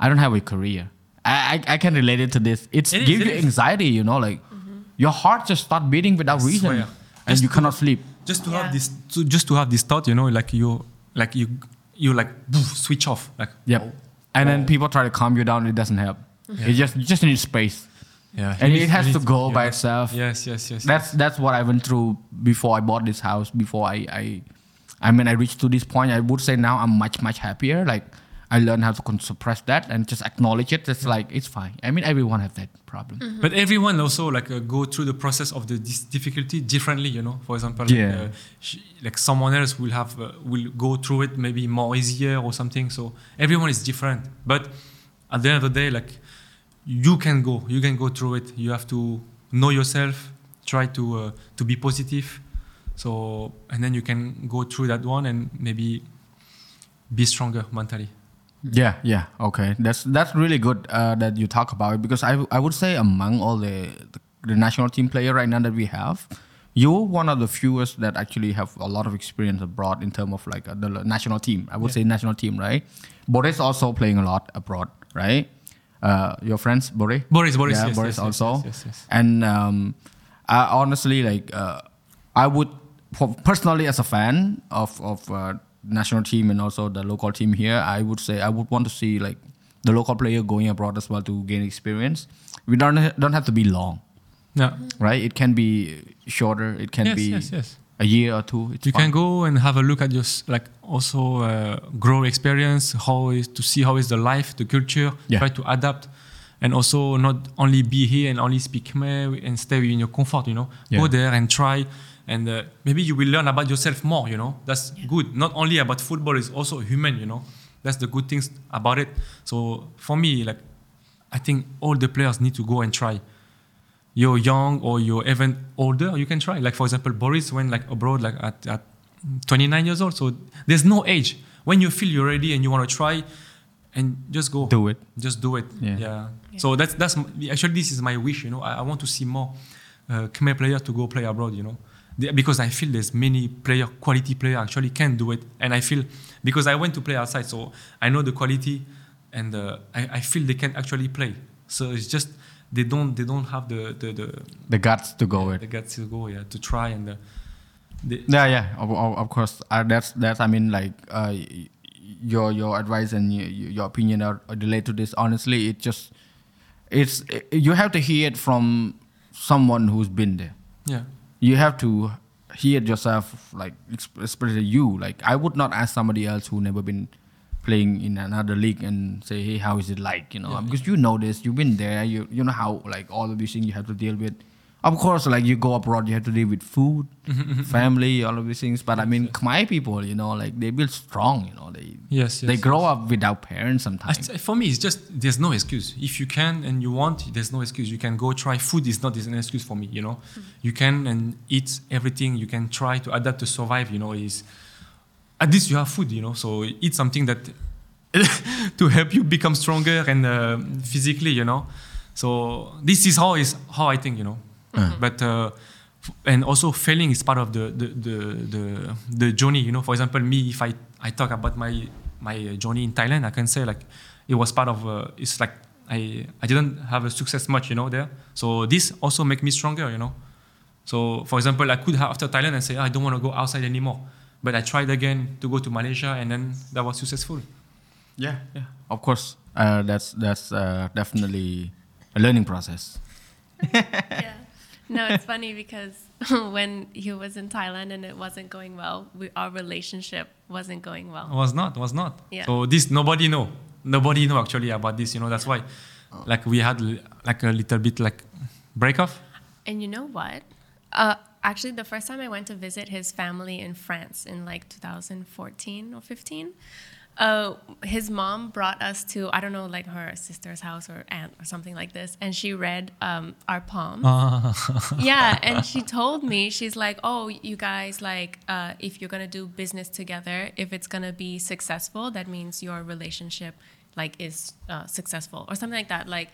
I don't have a career. I I, I can relate it to this. It's It is, give it you is. anxiety. You know, like mm-hmm. your heart just start beating without I reason, swear. and Just you to- cannot sleep. just to Yeah. have this to, just to have this thought you know like you like you you like poof, switch off like Yep. Oh. And then people try to calm you down. It doesn't help. It just you just need space, yeah and you it has you to go yeah. by itself. yes yes yes That's that's what I went through before I bought this house. Before I I, I mean I reached to this point. I would say now I'm much much happier. Like I learned how to con- suppress that and just acknowledge it. It's like it's fine. I mean everyone have that problem. But everyone also like uh, go through the process of the this difficulty differently, you know. For example, like, Yeah. uh, sh- like someone else will have uh, will go through it maybe more easier or something. So everyone is different. But at the end of the day, like you can go, you can go through it. You have to know yourself, try to uh, to be positive. So and then you can go through that one and maybe be stronger mentally. Yeah, yeah, okay. That's that's really good uh, that you talk about it because I I would say among all the, the the national team player right now that we have, you're one of the fewest that actually have a lot of experience abroad in terms of like uh, the national team. I would say national team, right? Boris also playing a lot abroad, right? Uh, your friends, Boris. Boris, Boris, yeah, yes, Boris yes, also. yes. And um, I honestly like, uh, I would personally as a fan of of uh, national team and also the local team here, I would say I would want to see like the local player going abroad as well to gain experience. We don't don't have to be long Yeah. right? It can be shorter. It can Yes, be yes, yes. A year or two. It's You fine. can go and have a look at your like also uh, grow experience, how is to see how is the life, the culture, Yeah. try to adapt, and also not only be here and only speak Khmer and stay in your comfort. You know, Yeah. go there and try, and uh, maybe you will learn about yourself more. You know, that's good. Not only about football, it's also human. You know, that's the good things about it. So for me, like, I think all the players need to go and try you're young or you're even older, you can try. Like for example, Boris went like abroad like at, at 29 years old. So there's no age. When you feel you're ready and you want to try, and just go Do it. Just do it. Yeah. Yeah. So that's that's m- actually this is my wish. You know, I, I want to see more uh, Khmer players to go play abroad. You know, The- because I feel there's many player quality player actually can do it, and I feel because I went to play outside, so I know the quality, and uh, I, I feel they can actually play. So it's just they don't they don't have the the, the the guts to go it. the guts to go yeah to try and uh, the, Yeah, yeah. Of, of, of course, uh, that's that's. I mean, like uh, your your advice and your, your opinion are, are related to this. Honestly, it just it's you have to hear it from someone who's been there. yeah You have to hear it yourself, like especially you. Like I would not ask somebody else who never been playing in another league and say, "Hey, how is it like?" You know, Yeah. because you know this, you've been there. You you know how like all of these things you have to deal with. Of course, like you go abroad, you have to deal with food, family, all of these things. But I mean, Khmer people, you know, like they build strong. You know, they Yes, they yes, grow up without parents sometimes. st- for me, it's just there's no excuse. If you can and you want, there's no excuse. You can go try. Food is not is an excuse for me. You know, mm. you can and eat everything. You can try to adapt to survive. You know, is at least you have food. You know, so eat something that to help you become stronger and uh, physically. You know, so this is how is how I think. You know, but. Uh, and also failing is part of the the, the the the journey you know for example me if i i talk about my my journey in thailand i can say like it was part of uh, it's like i i didn't have a success much you know there so this also make me stronger you know so for example i could have after thailand and say "Ah, i don't want to go outside anymore but i tried again to go to malaysia and then that was successful Yeah, yeah. Of course, uh, that's that's uh, definitely a learning process. yeah. No, it's funny because when he was in Thailand and it wasn't going well, we, our relationship wasn't going well. was not was not Yeah. so this nobody know nobody know actually about this you know that's why like we had like a little bit like break off And you know what? Uh, actually, the first time I went to visit his family in France in like 2014 or 15, uh, his mom brought us to, I don't know, like her sister's house or aunt or something like this. And she read um, our palms. yeah. And she told me, she's like, oh, you guys, like, uh, if you're going to do business together, if it's going to be successful, that means your relationship like is uh, successful or something like that. Like,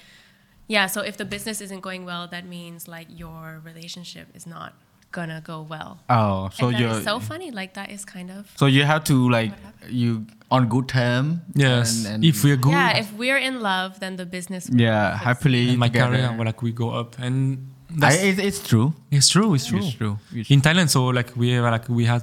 yeah, so if the business isn't going well, that means like your relationship is not gonna go well. Oh, so and you're so funny. Like that is kind of so you have to like you on good term. yes and, and if we're good yeah. If we're in love, then the business. will yeah succeed. happily in my together. career well, like we go up and I, it, it's true. it's true it's true It's true. It's in Thailand so like we were like we had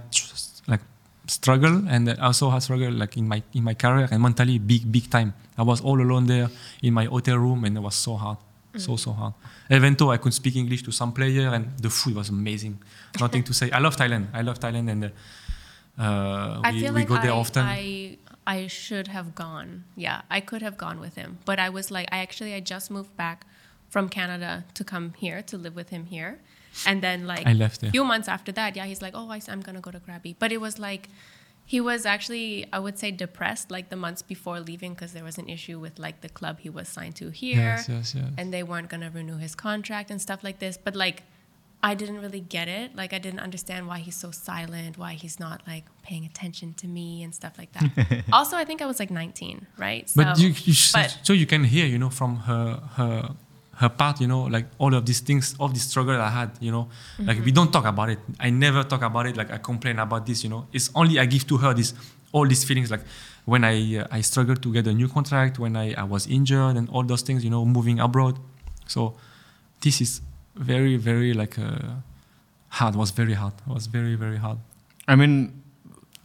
like struggle and also had struggle like in my in my career and mentally big big time I was all alone there in my hotel room and it was so hard so so hard. Even though I could speak English to some player and the food was amazing. Nothing to say. I love Thailand. I love Thailand and uh, uh, I we, we like go there I, often. I I should have gone. Yeah, I could have gone with him, but I was like, I actually I just moved back from Canada to come here to live with him here, and then like I left there. few months after that, yeah, he's like, oh, I, am gonna go to Krabi, but it was like. He was actually, I would say, depressed like the months before leaving because there was an issue with like the club he was signed to here, yes yes yes and they weren't gonna renew his contract and stuff like this. But like, I didn't really get it. Like, I didn't understand why he's so silent, why he's not like paying attention to me and stuff like that. also, I think I was like 19, right? But So- you, you but- so you can hear, you know, from her her her part, you know, like all of these things, all the struggle I had, you know, like we don't talk about it. I never talk about it. Like I complain about this, you know. It's only I give to her this, all these feelings, like when I uh, I struggled to get a new contract, when I, I was injured, and all those things, you know, moving abroad. So this is very very like uh, hard. Was very hard. Was very very hard. I mean,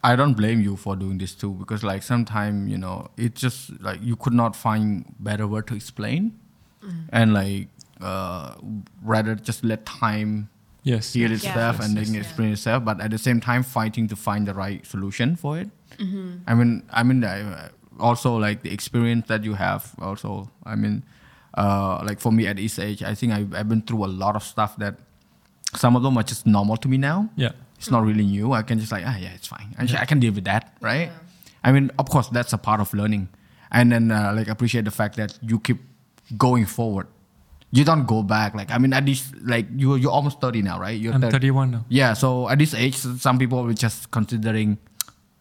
I don't blame you for doing this too because like sometimes you know it's just like you could not find better word to explain, and like uh, rather just let time Yes. heal itself Yes, and yes, then yeah. explain itself, but at the same time fighting to find the right solution for it. I mean, I mean, I, also like the experience that you have. Also, I mean, uh, like for me at this age, I think I've, I've been through a lot of stuff that some of them are just normal to me now. Yeah. It's not really new. I can just like, ah, yeah, it's fine. I, I can deal with that, right? I mean, of course, that's a part of learning, and then uh, like appreciate the fact that you keep going forward. You don't go back. Like I mean, at this like you you're almost thirty now, right? You're I'm 30. 31 now. Yeah. So at this age, some people were just considering,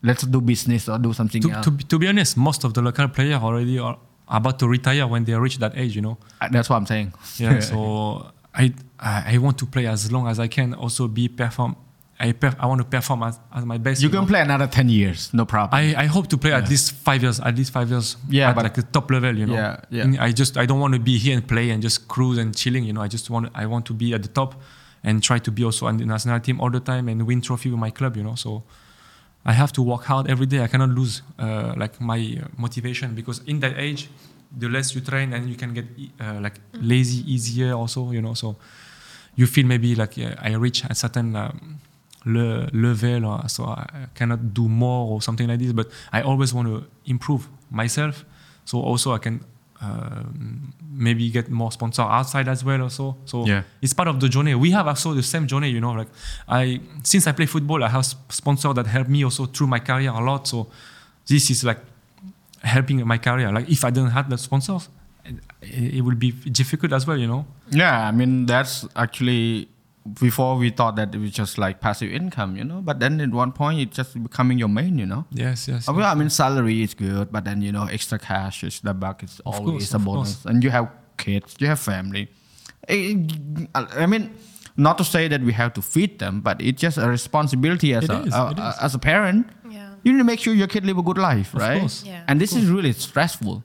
let's do business or do something To, else. to, be- to be honest, most of the local player already are about to retire when they reach that age, you know. Uh, That's what I'm saying. Yeah. so I, I I want to play as long as I can. Also be perform. I perf- I want to perform as, as my best. you know. can play another ten years, no problem. I, I hope to play at least five years, at least five years. Yeah, at but- like the top level, you know. Yeah, yeah. In- I just I don't want to be here and play and just cruise and chilling, you know. I just want I want to be at the top and try to be also on the national team all the time and win trophy with my club, you know. So I have to work hard every day. I cannot lose uh, like my uh, motivation because in that age, the less you train and you can get uh, like lazy easier also, you know. So you feel maybe like uh, I reach a certain um, le- level, or so I cannot do more or something like this. But I always want to improve myself, so also I can uh, maybe get more sponsor outside as well. Also, so Yeah. it's part of the journey. We have also the same journey, you know. Like I, since I play football, I have sponsor that help me also through my career a lot. So this is like helping my career. Like if I don't have the sponsors, it, it will be difficult as well, you know. Yeah, I mean that's actually before we thought that it was just like passive income, you know. But then at one point it's just becoming your main, you know. Yes, yes. Uh, Well, I mean salary is good, but then you know extra cash is the buck is Of always course, a of bonus, and you have kids, you have family. I mean, not to say that we have to feed them, but it's just a responsibility as It a, is, a- it is. as a parent. Yeah. You need to make sure your kid live a good life, Of right? course. Yeah. And this is really stressful.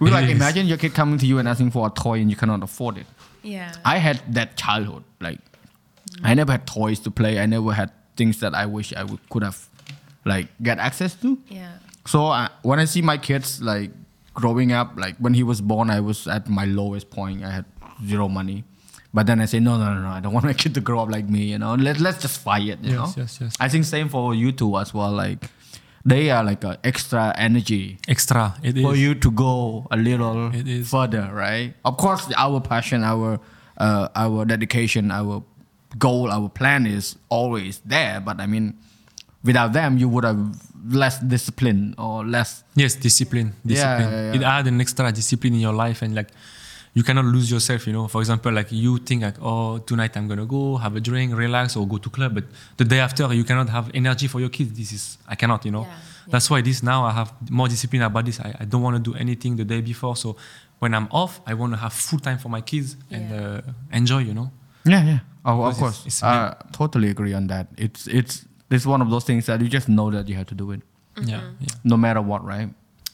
We like is. imagine your kid coming to you and asking for a toy and you cannot afford it. Yeah. I had that childhood. Like, I never had toys to play. I never had things that I wish I would, could have, like, get access to. yeah. So uh, when I see my kids like growing up, like when he was born, I was at my lowest point. I had zero money. But then I say, no, no, no, no. I don't want my kid to grow up like me. You know, let let's just fight it. You Yes, know. yes, yes. I think same for you two as well. Like, they are like a extra energy Extra. It is. for you to go a little It is. further, right? Of course, our passion, our uh, our dedication, our goal, our plan is always there. But I mean, without them, you would have less discipline or less. Yes, discipline. Yeah, Discipline. yeah, It yeah. add an extra discipline in your life and like you cannot lose yourself, you know. For example, like you think like, oh, tonight I'm gonna go have a drink, relax, or go to club, but the day after you cannot have energy for your kids. This is I cannot, you know. Yeah, yeah. That's why this now I have more discipline about this. I, I don't want to do anything the day before. So when I'm off, I want to have full time for my kids and uh, enjoy, you know. Yeah, yeah. Oh, of course. it's- it's I uh, totally agree on that. It's it's it's one of those things that you just know that you have to do it, mm-hmm. Yeah, yeah. no matter what, right?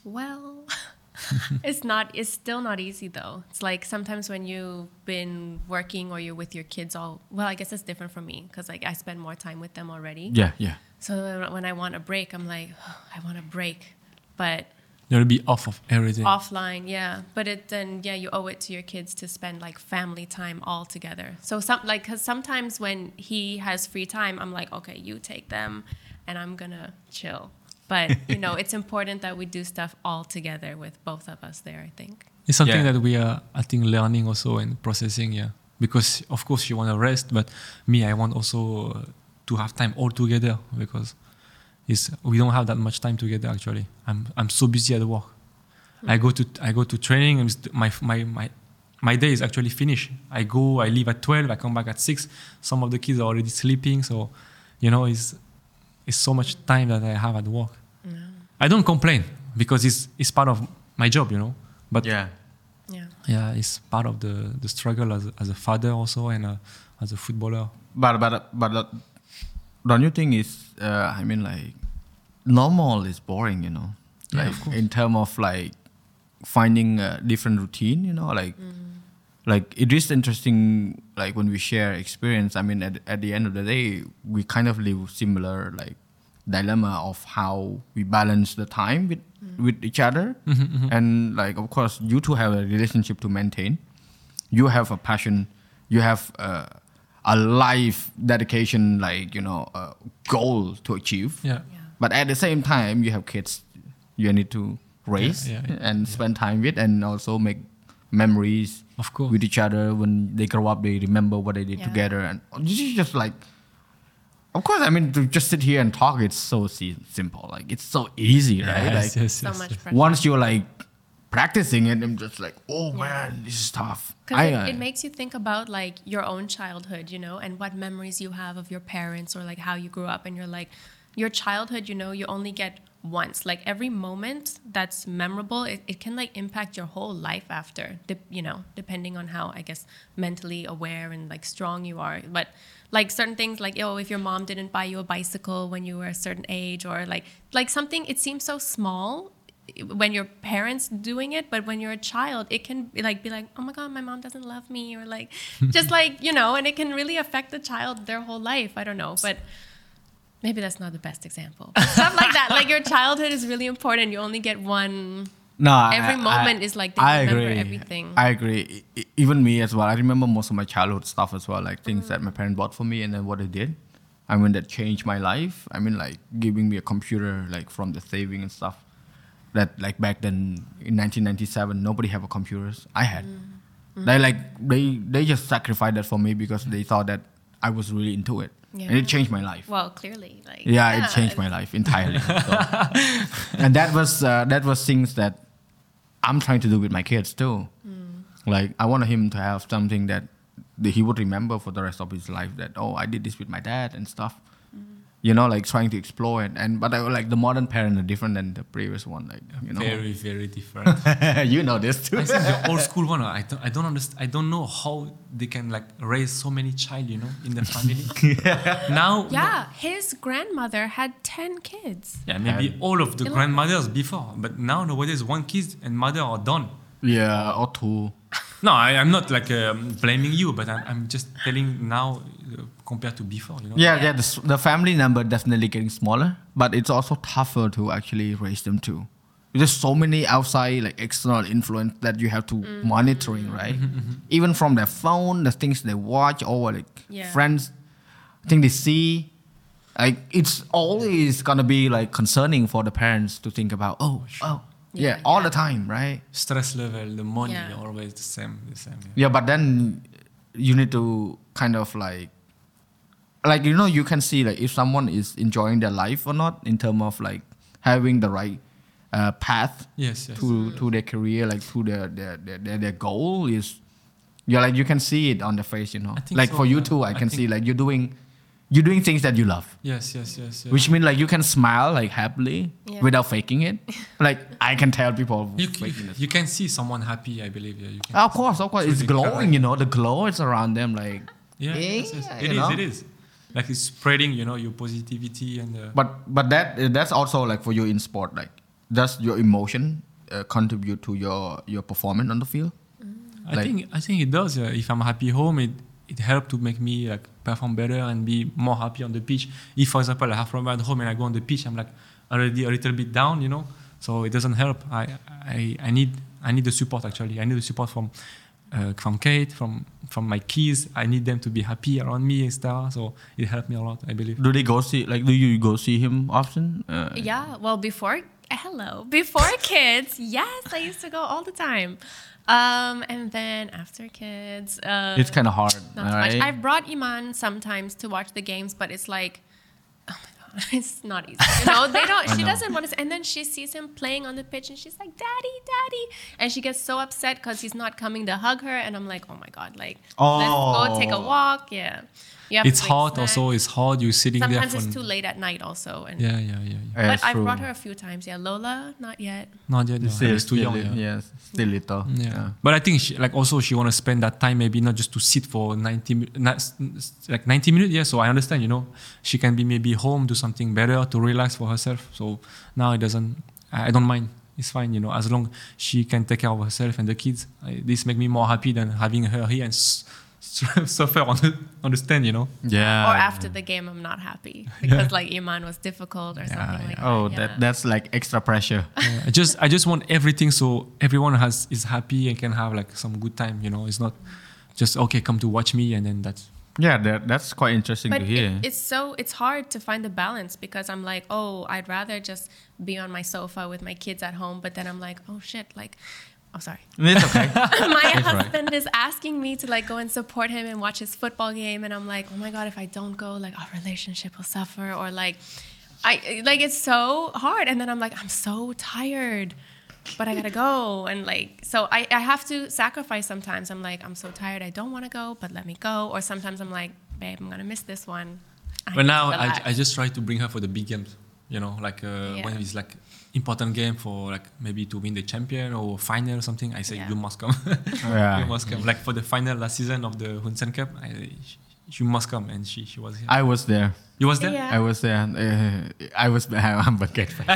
Well, it's not. It's still not easy though. It's like sometimes when you've been working or you're with your kids all. Well, I guess it's different for me because like I spend more time with them already. Yeah, yeah. So when I want a break, I'm like, I want a break, but You'll be off of everything. offline, yeah. But it then yeah, you owe it to your kids to spend like family time all together. So some like because sometimes when he has free time, I'm like, okay, you take them, and I'm gonna chill. But you know, it's important that we do stuff all together with both of us there. I think. It's something Yeah. that we are, I think, learning also and processing. Yeah, because of course you want to rest, but me, I want also uh, to have time all together because it's we don't have that much time together. Actually, I'm I'm so busy at work. I go to I go to training and my my my my day is actually finished. I go, I leave at twelve, I come back at six. Some of the kids are already sleeping, so you know, it's it's so much time that I have at work. I don't complain because it's it's part of my job, you know. But Yeah. Yeah. yeah, it's part of the, the struggle as, a- as a father also and uh, as a footballer. But but but uh, don't you think it's? Uh, I mean, like normal is boring, you know. Like in terms of like finding a different routine, you know, like like it is interesting. Like when we share experience, I mean, at at the end of the day, we kind of live similar like dilemma of how we balance the time with with each other, and like of course you two have a relationship to maintain you have a passion you have uh, a life dedication like you know a goal to achieve Yeah. but at the same time you have kids you need to raise Yeah, yeah, and spend time with and also make memories Of course. with each other when they grow up they remember what they did Yeah. together and this is just like of course i mean to just sit here and talk it's so si- simple like it's so easy right Yes, like yes, So yes, much yes. once you're like practicing it i'm just like oh man this is tough Because it, uh, it makes you think about like your own childhood, you know, and what memories you have of your parents or like how you grew up. And you're like, your childhood, you know, you only get once. Like every moment that's memorable, it, it can like impact your whole life after, you know, depending on how, I guess, mentally aware and like strong you are. But like certain things like, oh, if your mom didn't buy you a bicycle when you were a certain age or like, like something, it seems so small when your parents doing it but when you're a child it can be like be like oh my god my mom doesn't love me or like just like you know and it can really affect the child their whole life i don't know but maybe that's not the best example but stuff like that like your childhood is really important you only get one No, Every I- moment is like they I remember agree. everything. I agree. Even me as well. I remember most of my childhood stuff as well, like things that mm. my parents bought for me and then what they did. I mean, that changed my life. I mean, like giving me a computer, like from the saving and stuff. That like back then in 1997, nobody have a computers. I had. Mm. They mm. like they they just sacrificed that for me because they thought that I was really into it, and it changed my life. well clearly like yeah, it changed my life entirely So- and that was uh, that was things that i'm trying to do with my kids too. Mm. Like i want him to have something that, that he would remember for the rest of his life that oh i did this with my dad and stuff you know like trying to explore it and but I, like the modern parents are different than the previous one like you know Very, very different. you know this too I think the old school one, I don't, I don't understand. I don't know how they can like raise so many child, you know, in the family. Now, yeah his grandmother had 10 kids yeah, maybe all of the grandmothers before, but now nowadays one kid and mother are done. yeah or two No, I, I'm not like um, blaming you, but I'm, I'm just telling now uh, compared to before, you know. yeah yeah the, the family number definitely getting smaller but it's also tougher to actually raise them too there's so many outside like external influence that you have to mm. monitoring mm-hmm. right mm-hmm, mm-hmm. even from their phone the things they watch or like Yeah. friends thing they see like it's always gonna be like concerning for the parents to think about oh oh yeah, Yeah, all yeah. the time right Stress level, the money, Yeah. always the same, the same. Yeah. yeah but then you need to kind of like like you know you can see like if someone is enjoying their life or not in terms of like having the right uh, path Yes, yes. to to their career like to their their, their their their goal is yeah like you can see it on the face you know like so, for you yeah. too i I can think- see like you're doing you're doing things that you love Yes, yes, yes. yes. which means like you can smile like happily Yeah. without faking it like i can tell people you, you, you can see someone happy, I believe. Yeah, you can. of course of course it's glowing correct. you know the glow is around them like Yeah, yes, yes. Yeah, It you is, know? it is. Like it's spreading, you know, your positivity and. Uh, but but that that's also like for you in sport like does your emotion uh, contribute to your your performance on the field I Like- think I think it does. Yeah. If I'm happy home, it it helps to make me like perform better and be more happy on the pitch. If, for example, I have problem at home and I go on the pitch, I'm like already a little bit down, you know. So it doesn't help. I I, I need I need the support actually. I need the support from uh, from Kate, from from my kids. I need them to be happy around me and stuff. So it helped me a lot. I believe. do they go see like do you go see him often uh, Yeah, well, before hello, before kids, yes, I used to go all the time. Um, and then after kids, uh, it's kind of hard not so right much. I've brought Iman sometimes to watch the games, but it's like, my god, it's not easy. You know, they don't. She doesn't want to. And then she sees him playing on the pitch, and she's like, "Daddy, daddy," and she gets so upset because he's not coming to hug her. And I'm like, oh my god, like let's go take a Oh. walk. Yeah, You have it's to bring hot also. It's hot. You're sitting Sometimes there. it's too late at night also. And Yeah, yeah, yeah. yeah. Yeah, but it's I've true. brought her a few times. Yeah, Lola, not yet. Not yet. No. Still, it's too still, young. Yeah. Yes, still little. Mm, yeah. But I think she, like also she want to spend that time maybe not just to sit for 90 mi- not, s- s- like 90 minutes yeah so I understand you know she can be maybe home do something better to relax for herself so now it doesn't I I don't mind it's fine you know as long she can take care of herself and the kids I, this make me more happy than having her here and s- s- suffer on the, on the stand you know Yeah. or after the game, I'm not happy because like Iman was difficult or something like oh, that. that yeah. that's like extra pressure. Yeah, I just I just want everything so everyone has is happy and can have like some good time you know it's not just okay come to watch me and then that's Yeah, that that's quite interesting but to hear. it, it's so it's hard to find the balance because I'm like, oh, I'd rather just be on my sofa with my kids at home, but then I'm like, oh shit, like, oh sorry, it's okay. my right. husband is asking me to like go and support him and watch his football game, and I'm like, oh my god, if I don't go, like our relationship will suffer, or like, I like it's so hard, and then I'm like, I'm so tired. But I gotta go, and like, so I, I have to sacrifice sometimes. I'm like, I'm so tired, I don't want to go, but let me go. Or sometimes I'm like, babe, I'm gonna miss this one. I But now I. I just try to bring her for the big games, you know, like uh, when Yeah. it's like important game for like maybe to win the champion or final or something. I say Yeah. you must come, Yeah. you must come. Like for the final last season of the Hun Sen Cup, I, she must come, and she she was here. I was there. you was there? Yeah. I was there. Uh, I was. I'm a kid.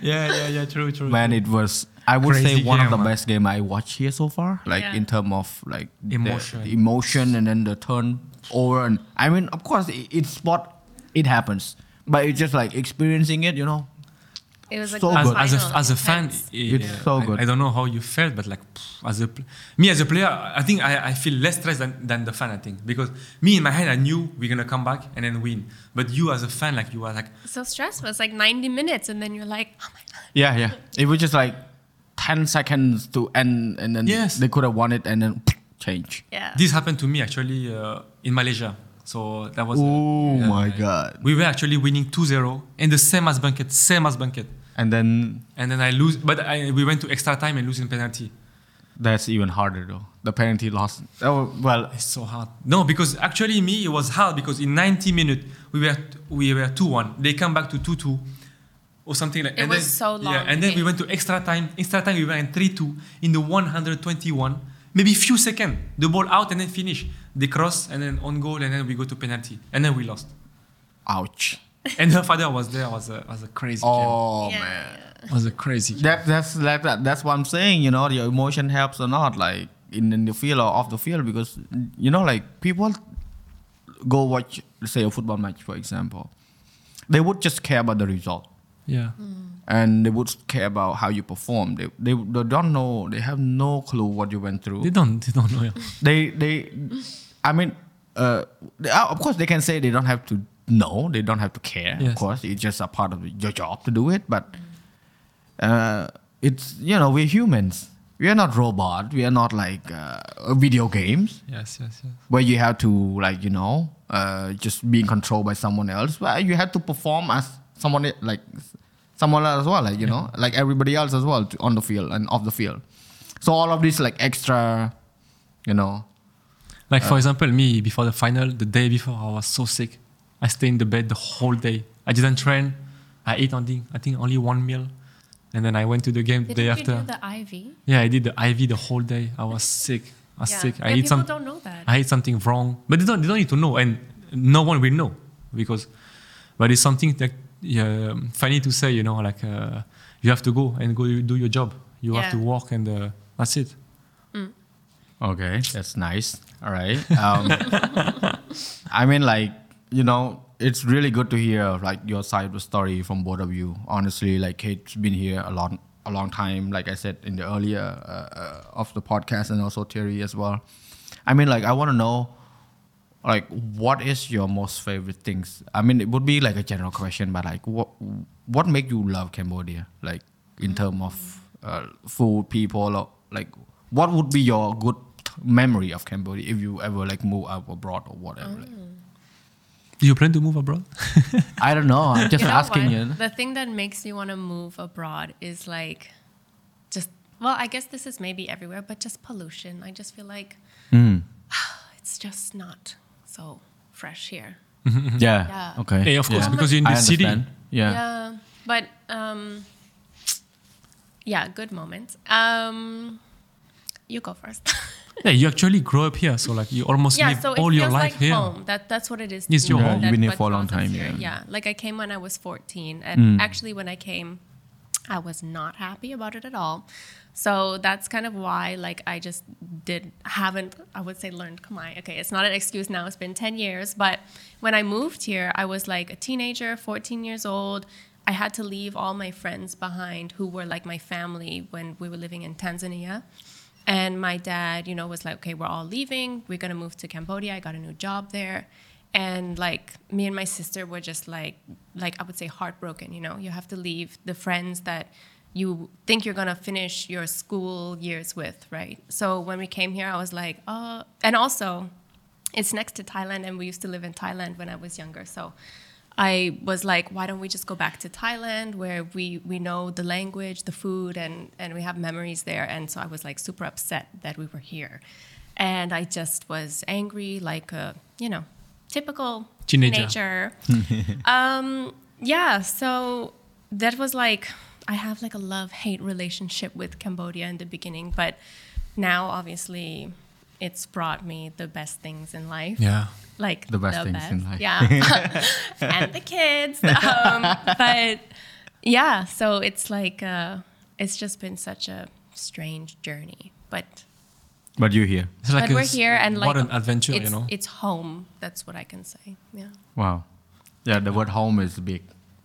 yeah, yeah, yeah. True, true. Man, it was. I would say Crazy one of the man. best game I watched here so far. Like Yeah. in terms of like the Emotion. emotion, and then the turn over. And I mean, of course, it, it's sport. It happens, but it's just like experiencing it. You know, it was a so good as, as a as a fan, intense. It's yeah, so good. I, don't know how you felt, but like pff, as a pl- me as a player, I think I, I feel less stressed than, than the fan. I think because me in my head, I knew we're gonna come back and then win. But you as a fan, like you are like so stressful. It's like 90 minutes, and then you're like, oh my god. yeah, yeah. It was just like ten seconds to end, and then Yes. they could have won it, and then change. Yeah. This happened to me actually uh, in Malaysia. So that was. Oh yeah, my yeah. God. We were actually winning 2-0 and the same as Boeung Ket, same as Boeung Ket. And then And then I lose, but I, we went to extra time and lose in penalty. that's even harder though. The penalty loss. Oh well, It's so hard. No, because actually me it was hard because in 90 minutes we were we were 2-1. They come back to 2-2 or something like. It and was then, so long, Yeah, and then we went to extra time. Extra time we went 3-2 in the 121. Maybe few seconds, the ball out and then finish. They cross and then on goal and then we go to penalty and then we lost. ouch. And her father was there. Was a oh, was a crazy. Oh Yeah, man. yeah. was a crazy. That that's like that. That's what I'm saying. You know, your emotion helps or not, like in, in the field or off the field, because you know, like people go watch, say, a football match, for example. They would just care about the result, Yeah. Mm. And they would care about how you perform. They, they they don't know. They have no clue what you went through. They don't. They don't know. Yeah. they they i mean uh they, of course they can say they don't have to know they don't have to care of course it's just a part of your job to do it but uh it's you know we're humans we are not robot we are not like uh, video games Yes. Yes. Yes. where you have to like you know uh just being controlled by someone else well you have to perform as someone like someone else as well like you know like everybody else as well on the field and off the field so all of this like extra you know Like for uh, example, me before the final, the day before, I was so sick. I stayed in the bed the whole day. I didn't train. I ate only, I think, only one meal, and then I went to the game the Didn't day you after. do the IV? Yeah, I did the IV the whole day. I was sick. I was Yeah. sick. I Yeah, ate some. don't know that. I ate something wrong, but they don't. They don't need to know, and no one will know because. But it's something that yeah, funny to say, you know, like uh, you have to go and go do your job. You have to Yeah. work, and uh, that's it. Okay, that's nice. All right. Um, I mean, like you know, it's really good to hear like your side of the story from both of you. Honestly, like Kate's been here a long, a long time. Like I said in the earlier uh, uh, of the podcast, and also Terry as well. I mean, like I want to know, like, what is your most favorite things? I mean, it would be like a general question, but like, what what make you love Cambodia? Like in terms of uh, food, people, or like, what would be your good memory of Cambodia if you ever like move out abroad or whatever? like? Do you plan to move abroad? I don't know. I'm just You know asking what? you. The thing that makes you want to move abroad is like just well, I guess this is maybe everywhere, but just pollution. I just feel like Mm. it's just not so fresh here. Yeah. Yeah. Okay. Yeah, of course, Yeah. because you're in the city. Yeah. Yeah, but um, yeah, good moments. Um, you go first. Yeah, you actually grow up here, so like you almost yeah, live so it all feels your life like here. home. That that's what it is. It's your home. You've been here for a long time, here. yeah. like I came when I was 14, and Mm. actually when I came, I was not happy about it at all. So that's kind of why, like, I just did haven't I would say learned Khmer. Okay, it's not an excuse now. It's been 10 years, but when I moved here, I was like a teenager, 14 years old. I had to leave all my friends behind who were like my family when we were living in Tanzania. And my dad, you know, was like, okay, we're all leaving. We're going to move to Cambodia. I got a new job there. And like me and my sister were just like, like I would say heartbroken, you know, you have to leave the friends that you think you're going to finish your school years with, right? So when we came here, I was like, oh, and also it's next to Thailand and we used to live in Thailand when I was younger. So I was like, why don't we just go back to Thailand where we, we know the language, the food, and, and we have memories there. And so I was like super upset that we were here. And I just was angry, like a, you know, typical Teenager. teenager. um, yeah, so that was like, I have like a love hate relationship with Cambodia in the beginning, but now obviously it's brought me the best things in life Yeah. like The best things in life. Yeah, and the kids. Um, but yeah, so it's like uh, it's just been such a strange journey, but But you're here. It's like but we're here and like what an adventure, you know. it's home. That's what I can say. Yeah. Wow. Yeah, the word home is big.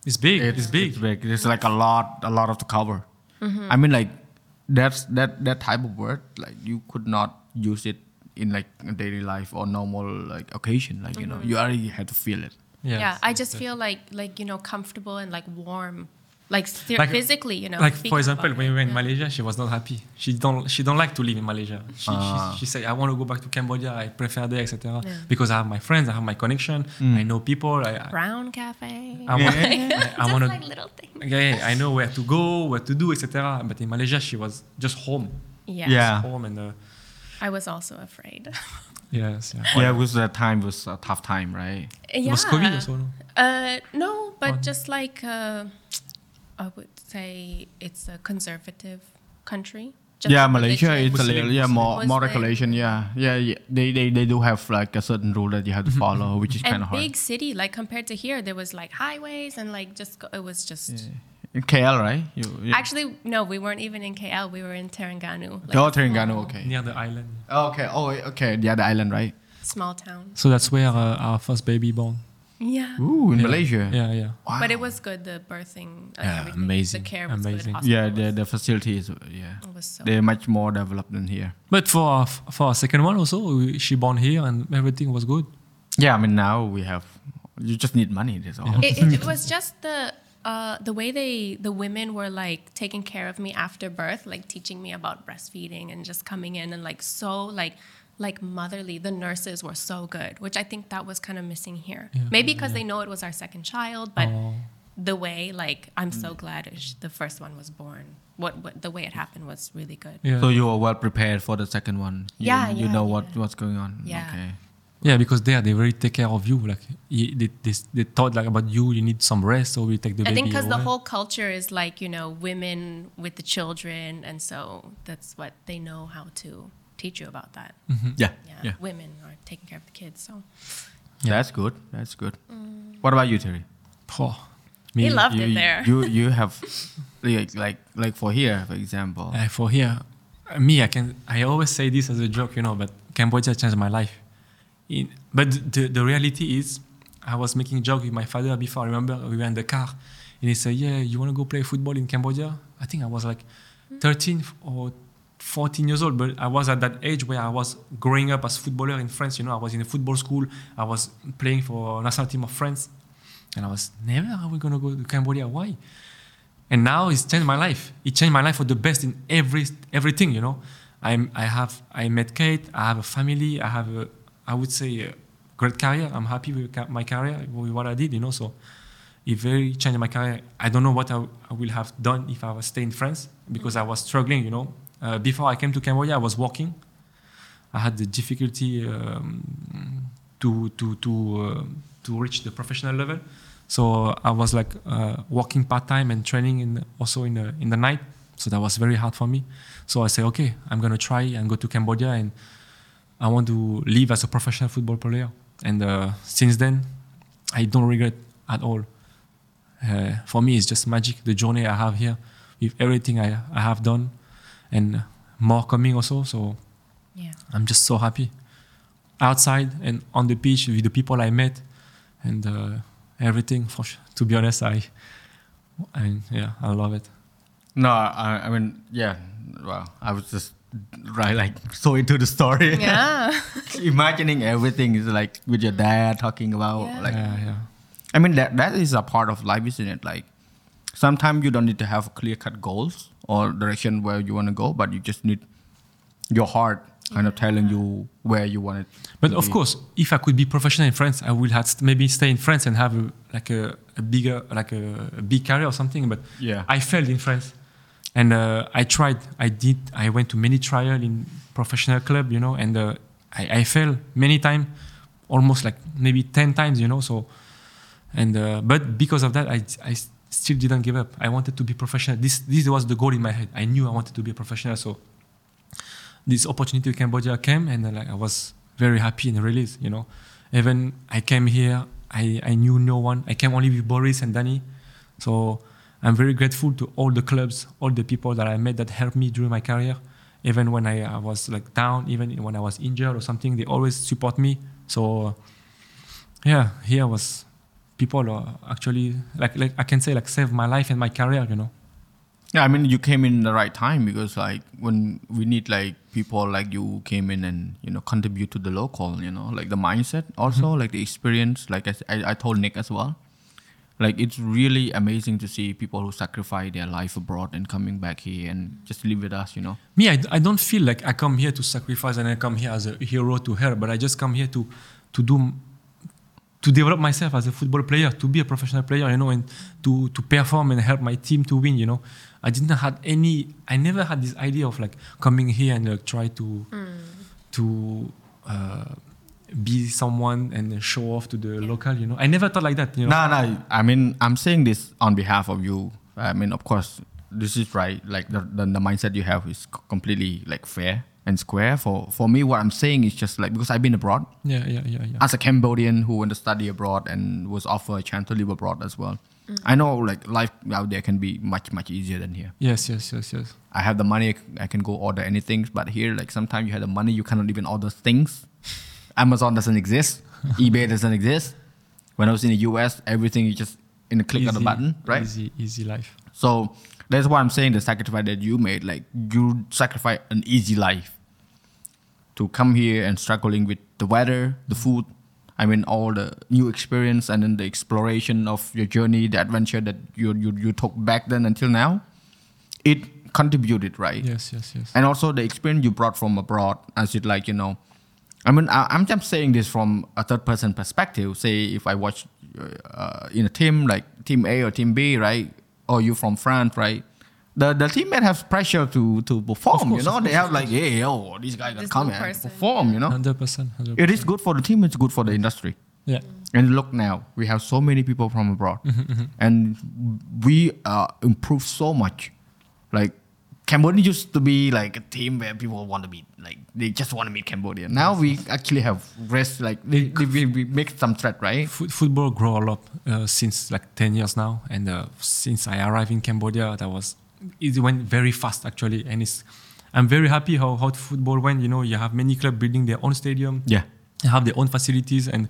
It's big. It's, big. It's big. It's like a lot, a lot of to cover. Mm-hmm. I mean, like that's that that type of word. Like you could not use it in like a daily life or normal like occasion. Like you know, Mm-hmm. you already had to feel it. Yeah. Yeah, I just feel like like you know comfortable and like warm, like, th- Like- physically, you know. like for example, when we were in yeah. Malaysia, she was not happy. She don't she don't like to live in Malaysia. She, Ah. she, she said, I want to go back to Cambodia. I prefer there, etc. Yeah. Because I have my friends, I have my connection, I know people. I, I, Brown Cafe. I want, I, I just want to. like little things. Yeah, I know where to go, what to do, etc. But in Malaysia, she was just home, Yeah. Yeah. home, and uh, I was also afraid. yes, yeah. Yeah, because that time was a tough time, right? It yeah. was COVID also. No? Uh, no, but What? just like uh, I would say, it's a conservative country. Just yeah, Malaysia religion. it's a little yeah more more regulation. Yeah, yeah, yeah. They, they they do have like a certain rule that you have to follow, which is kind of hard. big city like compared to here there was like highways and like just it was just In KL, right? You, you actually no we weren't even in KL we were in Terengganu like oh, Terengganu, okay. Near the island. Oh, okay. Oh, okay. Yeah, The island, right? small town So that's where uh, our first baby born. Yeah Ooh, in Yeah. Malaysia. Yeah, yeah. Wow. but it was good the birthing uh, Yeah, everything. amazing, the care was amazing. good Yeah, the the facilities. Yeah, it was so they're much more developed than here. But for our, for our second one also, we, she born here and everything was good. Yeah, I mean now we have. You just need money. That's all. it, it, it was just the uh, the way they the women were like taking care of me after birth, like teaching me about breastfeeding and just coming in and like so like like motherly. The nurses were so good, which I think that was kind of missing here. Yeah. Maybe because they know it was our second child, but Oh. the way like I'm so mm. glad it the first one was born. What, what the way it happened was really good. Yeah. So you were well prepared for the second one. You, Yeah, You yeah, know what yeah. what's going on. Yeah. Okay. yeah, because there they really take care of you. Like they, they, they thought like about you. You need some rest, so we take the I baby think because the whole culture is like you know women with the children, and so that's what they know how to teach you about that. Yeah. Yeah, Yeah. women are taking care of the kids. So Yeah. That's good. That's good. What about you, Terry? Oh, he me, loved you, it there. You you have like like like for here, for example. uh, for here, uh, me, I can. I always say this as a joke, you know, but Cambodia changed my life. In, but the, the reality is, I was making joke with my father before. I remember we were in the car, and he said, "Yeah, you want to go play football in Cambodia?" I think I was like 13 or 14 years old, but I was at that age where I was growing up as a footballer in France. You know, I was in a football school. I was playing for national team of France, and I was never are we gonna go to Cambodia? Why? And now it's changed my life. It changed my life for the best in every everything. You know, I'm I have I met Kate. I have a family. I have a I would say a great career. I'm happy with my career with what I did. You know, so it very changed my career. I don't know what I, I will have done if I was stay in France because I was struggling. You know, uh, before I came to Cambodia, I was working. I had the difficulty um, to to to uh, to reach the professional level. So I was like uh, working part time and training in also in the in the night. So that was very hard for me. So I say, okay, I'm gonna try and go to Cambodia and I want to live as a professional football player. And uh, since then, I don't regret at all. Uh, for me, it's just magic. The journey I have here, with everything I, I have done, and more coming also. So Yeah. I'm just so happy. Outside and on the beach with the people I met, and uh, everything. For sure. To be honest, I, I yeah, I love it. No, I, I mean, yeah. Well, I was just right, like so into the story. Yeah. Imagining everything is like with your dad talking about Yeah. like. Yeah, yeah. I mean that that is a part of life, isn't it? Like sometimes you don't need to have clear cut goals or direction where you want to go, but you just need your heart kind of telling you where you want it. But to of be. course, if I could be professional in France, I would have st- maybe stay in France and have a, like a, a bigger, like a, a big career or something. But Yeah. I failed in France, and uh, I tried. I did. I went to many trial in professional club, you know, and uh, I, I failed many times, almost like maybe ten times, you know. So, and uh, but because of that, I I s- still didn't give up. I wanted to be professional. This this was the goal in my head. I knew I wanted to be a professional. So this opportunity to Cambodia came and uh, like I was very happy and released, you know. Even I came here, I, I knew no one. I came only with Boris and Danny. So I'm very grateful to all the clubs, all the people that I met that helped me during my career. Even when I, I was like down, even when I was injured or something, they always support me. So yeah, here was people are actually like like I can say like save my life and my career, you know. Yeah, I mean you came in the right time because like when we need like people like you came in and you know contribute to the local, you know, like the mindset also, mm-hmm. like the experience. Like I, I told Nick as well, like it's really amazing to see people who sacrifice their life abroad and coming back here and just live with us, you know. Me, I, I don't feel like I come here to sacrifice and I come here as a hero to her, but I just come here to to do to develop myself as a football player, to be a professional player, you know, and to to perform and help my team to win, you know. I didn't had any. I never had this idea of like coming here and like, try to to uh, be someone and show off to the local, you know. I never thought like that, you know. No, no. I mean, I'm saying this on behalf of you. I mean, of course, this is right. Like the, the, the mindset you have is completely like fair and square. For for me, what I'm saying is just like because I've been abroad Yeah, yeah, yeah, yeah. as a Cambodian who went to study abroad and was offered a chance to live abroad as well. Mm. I know like life out there can be much much easier than here. Yes, yes, yes, yes. I have the money, I can go order anything, but here like sometimes you have the money, you cannot even order things. Amazon doesn't exist, eBay doesn't exist. When I was in the US, everything is just in a click of the button, right? Easy, easy life. So that's why I'm saying the sacrifice that you made, like you sacrifice an easy life to come here and struggling with the weather, the food, I mean all the new experience and then the exploration of your journey, the adventure that you you, you took back then until now. It contributed, right? Yes, yes, yes. and also the experience you brought from abroad as it like you know i mean I, i'm just saying this from a third person perspective say if i watch uh, in a team like team a or team b right or you from france right the the teammate has pressure to to perform course, you know of they have like hey yo these guys got This come and perform you know Hundred percent. It is good for the team it's good for the industry Yeah. and look now, we have so many people from abroad, Mm-hmm, and we uh, improved so much. Like Cambodia used to be like a team where people want to be like they just want to meet Cambodia. Now we actually have rest like they, they- we, we make some threat, right? Foot, football grow a lot uh, since like 10 years now and uh, since i arrived in cambodia that was it went very fast actually and it's i'm very happy how, how football went. You know you have many clubs building their own stadium. Yeah, they have their own facilities and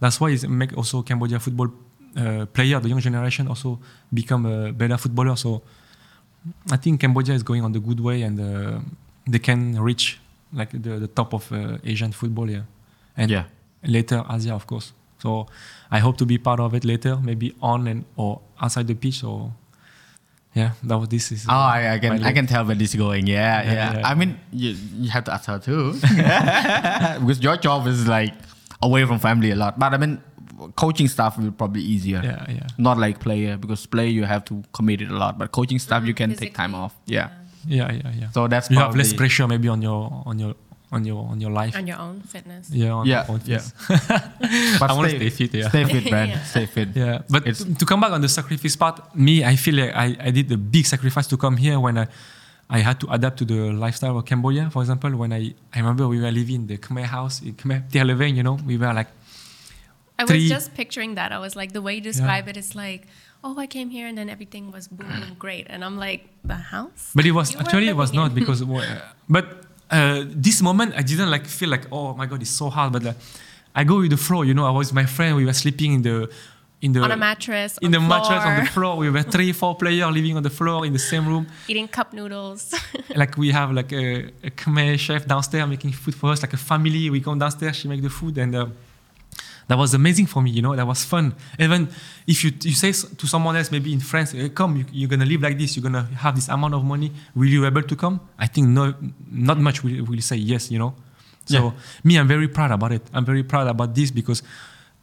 that's why it make also cambodia football uh, player the young generation also become a better footballer. So i think cambodia is going on the good way and uh, they can reach like the, the top of uh, asian football yeah. And Yeah. later asia of course. So i hope to be part of it later maybe on and or outside the pitch or yeah that was this is Oh, I, I can I can tell where this is going. Yeah, yeah. Yeah, yeah. I mean, you, you have to ask her too, because your job is like away from family a lot. But I mean, coaching stuff will probably easier. yeah yeah Not like player because player you have to commit it a lot, but coaching stuff you mm, can take time off. Yeah. yeah yeah yeah So that's you have less pressure maybe on your on your on your on your life. On your own fitness. yeah, on Yeah, your own yeah. face. But I wanna stay fit, yeah. Stay fit, man. Yeah. Stay fit. Yeah, but It's- to, to come back on the sacrifice part, me, I feel like I, I did a big sacrifice to come here when I, I had to adapt to the lifestyle of Cambodia. For example, when I, I remember we were living in the Khmer house in Khmer Terleven, you know, we were like, I was Three- just picturing that. I was like, the way you describe it is like, oh, I came here and then everything was boom, boom, great. And I'm like, the house? but it was You actually it was not in- because, uh, but uh, this moment I didn't like feel like oh my god it's so hard, but like, I go with the flow, you know. I was with my friend, we were sleeping in the in the on a mattress, in on the mattress on the floor, floor. We were three, four players living on the floor in the same room. eating cup noodles. like we have like a, a Khmer chef downstairs making food for us, like a family. We come downstairs, she make the food, and uh, that was amazing for me. You know, that was fun. Even if you you say to someone else, maybe in France, "Hey, come, you, you're gonna live like this, you're gonna have this amount of money. Will you able to come? I think no, not much will, will say yes. You know. So Yeah. me, I'm very proud about it. I'm very proud about this because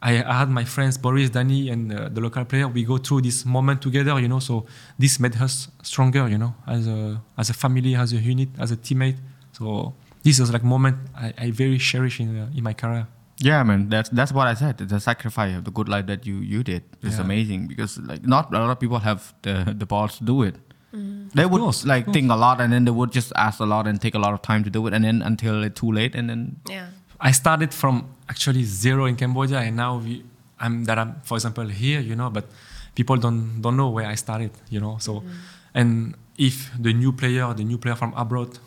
I, I had my friends Boris, Danny, and uh, the local player. We go through this moment together, you know. So this made us stronger, you know, as a as a family, as a unit, as a teammate. So this was like moment I, I very cherish in uh, in my career. Yeah, man. That's that's what I said. The sacrifice of the good life that you you did is Yeah. amazing because like not a lot of people have the the balls to do it. Mm. They would course, like think a lot and then they would just ask a lot and take a lot of time to do it and then until it's too late and then yeah. I started from actually zero in Cambodia, and now we, I'm that I'm, for example, here, you know, but people don't don't know where I started, you know. So, mm. and if the new player, the new player from abroad,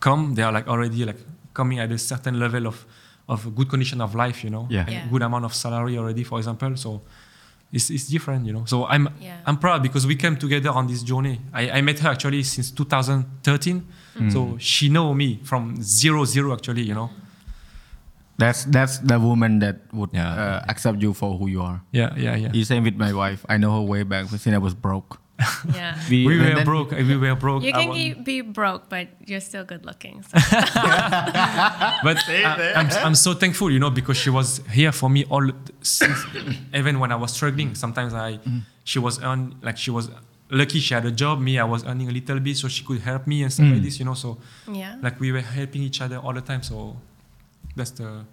come, they are like already like coming at a certain level of of a good condition of life, you know, Yeah. and Yeah. good amount of salary already, for example. So. It's, it's different, you know. So I'm Yeah. I'm proud because we came together on this journey. I, I met her actually since 2013, so she know me from zero zero actually, you know. that's that's the woman that would Yeah. uh, accept you for who you are. Yeah, yeah, yeah. You same with my wife. I know her way back since I was broke. Yeah. We and were broke. We were broke. You can wa- be, be broke, but you're still good looking. So. but I, I'm, I'm so thankful, you know, because she was here for me all since even when I was struggling. Sometimes I, mm-hmm. she was earn like she was lucky she had a job. Me, I was earning a little bit, so she could help me and stuff like mm. this, you know. So yeah. like we were helping each other all the time. So that's the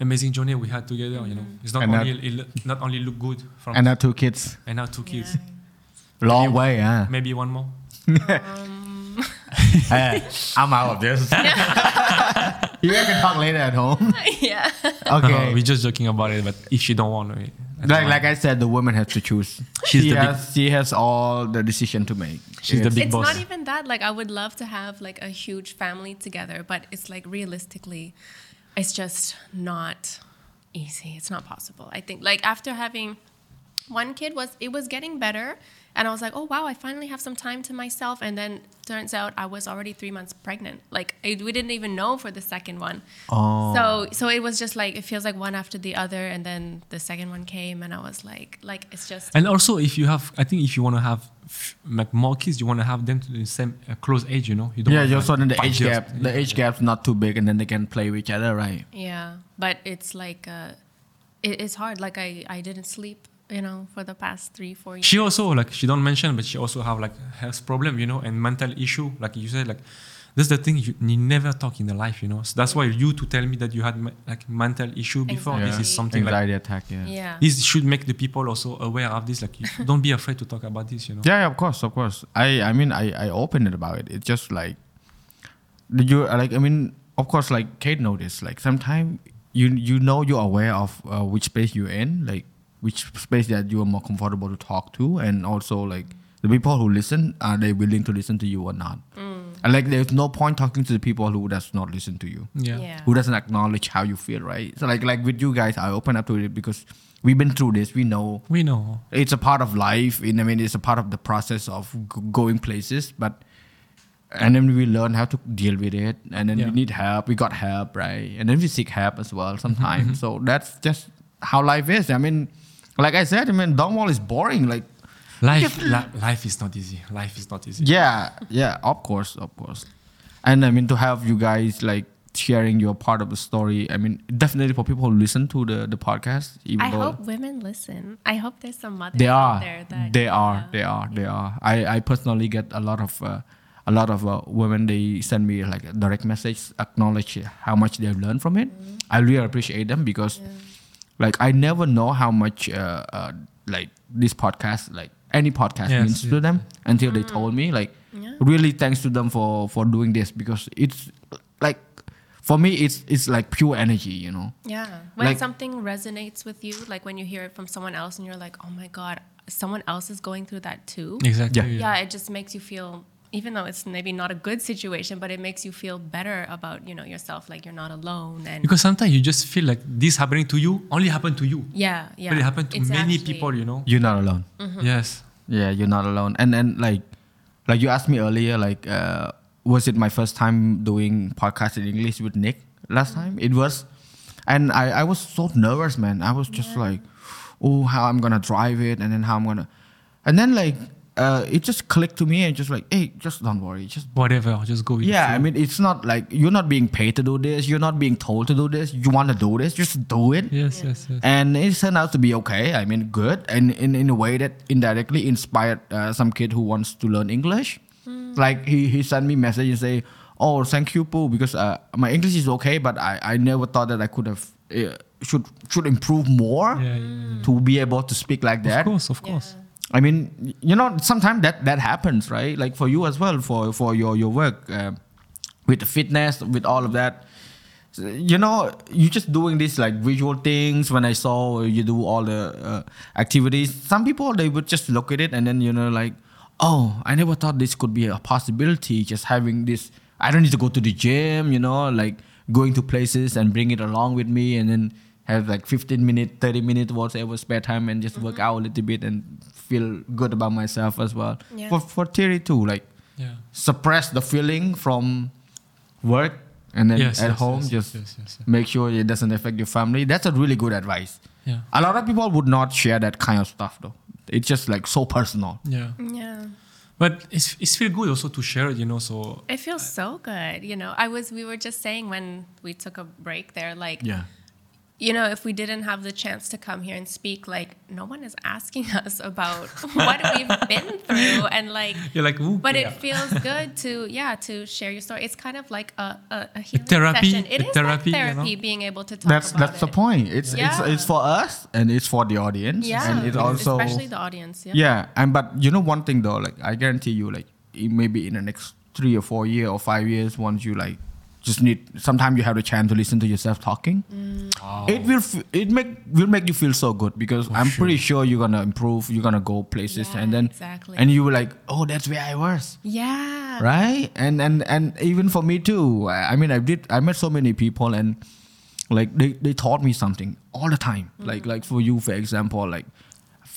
amazing journey we had together. You know, mm-hmm. it's not And only it lo- not only look good from And now two kids. and now two kids, Yeah. Long way, huh? maybe one more. Um, Hey, I'm out of this. you guys can talk later at home. yeah. Okay. we're just joking about it. But if she don't want, we- that's like like I said, the woman has to choose. She's she the big- has she has all the decision to make. She's the It's- big it's boss. not even that. Like, I would love to have like a huge family together, but it's like realistically, it's just not easy. It's not possible. I think like after having one kid was it was getting better and i was like oh wow i finally have some time to myself and then turns out i was already three months pregnant like it, we didn't even know for the second one Oh. so so it was just like it feels like one after the other and then the second one came and i was like like it's just And also, if you have, I think if you want to have f- like more kids, you want to have them to the same uh, close age. You know, you don't. yeah, want, just so like, then the five age years. gap, the age gap's not too big, and then they can play with each other, right? Yeah, but it's like uh, it, it's hard. Like I, I didn't sleep, you know, for the past three, four years. She also like she don't mention, but she also have like health problem, you know, and mental issue. Like you said, like that's the thing you, you never talk in the life, you know. So that's why you to tell me that you had like mental issue before. This is something like Anxiety attack. Yeah. yeah. this should make the people also aware of this. Like you, don't be afraid to talk about this, you know. Yeah, yeah, of course, of course. I, I mean, I, I opened it about it. It's just like, did you like? I mean, of course, like Kate noticed. Like sometimes you you know you're aware of uh, which space you're in, like which space that you are more comfortable to talk to, and also like the people who listen are they willing to listen to you or not? Mm. And like, there's no point talking to the people who does not listen to you Yeah. Yeah. who doesn't acknowledge how you feel, right? So like like with you guys, I open up to it because we've been through this. We know We know. it's a part of life. And I mean, it's a part of the process of g- going places. But and then we learn how to deal with it. And then Yeah. we need help. We got help, right? And then we seek help as well sometimes. Mm-hmm. So that's just how life is. I mean, like I said, I mean, Dongwall is boring. Like Life, li- life is not easy. Life is not easy. yeah, yeah, of course, of course. And I mean, to have you guys like sharing your part of the story. I mean, definitely for people who listen to the the podcast. Even I though hope women listen. I hope there's some mothers they out are there that they are yeah. they are they are i i personally get a lot of uh, a lot of uh, women they send me like a direct message, acknowledge how much they've learned from it. I really appreciate them because like I never know how much uh, uh, like this podcast, like any podcast Yes, means yeah. to them until they told me like Yeah. really thanks to them for for doing this because it's like for me it's it's like pure energy, you know. Yeah. When Like- something resonates with you, like when you hear it from someone else and you're like, oh my God, someone else is going through that too. Exactly. Yeah. Yeah, it just makes you feel, even though it's maybe not a good situation, but it makes you feel better about, you know, yourself, like you're not alone. And Because sometimes you just feel like this happening to you only happened to you. yeah, yeah. But it happened to It's many people, you know. You're not alone. Yes. Yeah, you're not alone. And and like like you asked me earlier, like uh, was it my first time doing podcast in English with Nick last time? It was, and I I was so nervous, man. I was just like, oh, how I'm gonna drive it, and then how I'm gonna, and then like uh, it just clicked to me and just like, hey, just don't worry, just Whatever. I'll Just go with yeah. I mean, it's not like you're not being paid to do this. You're not being told to do this. You want to do this, just do it Yes, yes, yes. and it turned out to be okay. I mean, good, and in, in a way that indirectly inspired uh, some kid who wants to learn English. Like he, he sent me message and say, "Oh, thank you, Pooh, because uh, my English is okay, but I, I never thought that I could have uh, should should improve more Yeah, yeah, yeah. to be able to speak like that." Of course, of course. I mean, you know, sometimes that that happens, right? Like for you as well, for for your your work uh, with the fitness, with all of that. You know, you're just doing this like visual things. When I saw you do all the uh, activities, some people they would just look at it and then you know like, oh, I never thought this could be a possibility. Just having this, I don't need to go to the gym. You know, like going to places and bring it along with me, and then have like 15 minute, 30 minute, whatever spare time, and just work out a little bit and feel good about myself as well. Yeah. For for Terry too, like Yeah. suppress the feeling from work and then Yes, at yes, home yes, just yes, yes, yes. make sure it doesn't affect your family that's a really good advice Yeah. a lot of people would not share that kind of stuff though it's just like so personal Yeah. Yeah. But it's it's feel good also to share it, you know. So It feels so good. You know, I was, we were just saying when we took a break there, like, yeah you know, if we didn't have the chance to come here and speak, like, no one is asking us about what we've been through. And like, you're like, ooh, but yeah. it feels good to, yeah, to share your story. It's kind of like a, a, a healing therapy, session. It a is therapy, you know? therapy, being able to talk that's about that's the point it's it's Yeah. it's for us and it's for the audience Yeah. and it also especially the audience. Yeah. yeah and but you know one thing though like i guarantee you like maybe in the next three or four year or five years once you like just need sometimes you have the chance to listen to yourself talking. Mm. It will f- it make will make you feel so good because i'm pretty sure. you're gonna improve you're gonna go places Yeah, and then exactly. and you were like oh that's where i was. Yeah. right? And and and even for me too i, I mean i did i met so many people and like they, they taught me something all the time. Mm. Like like for you for example like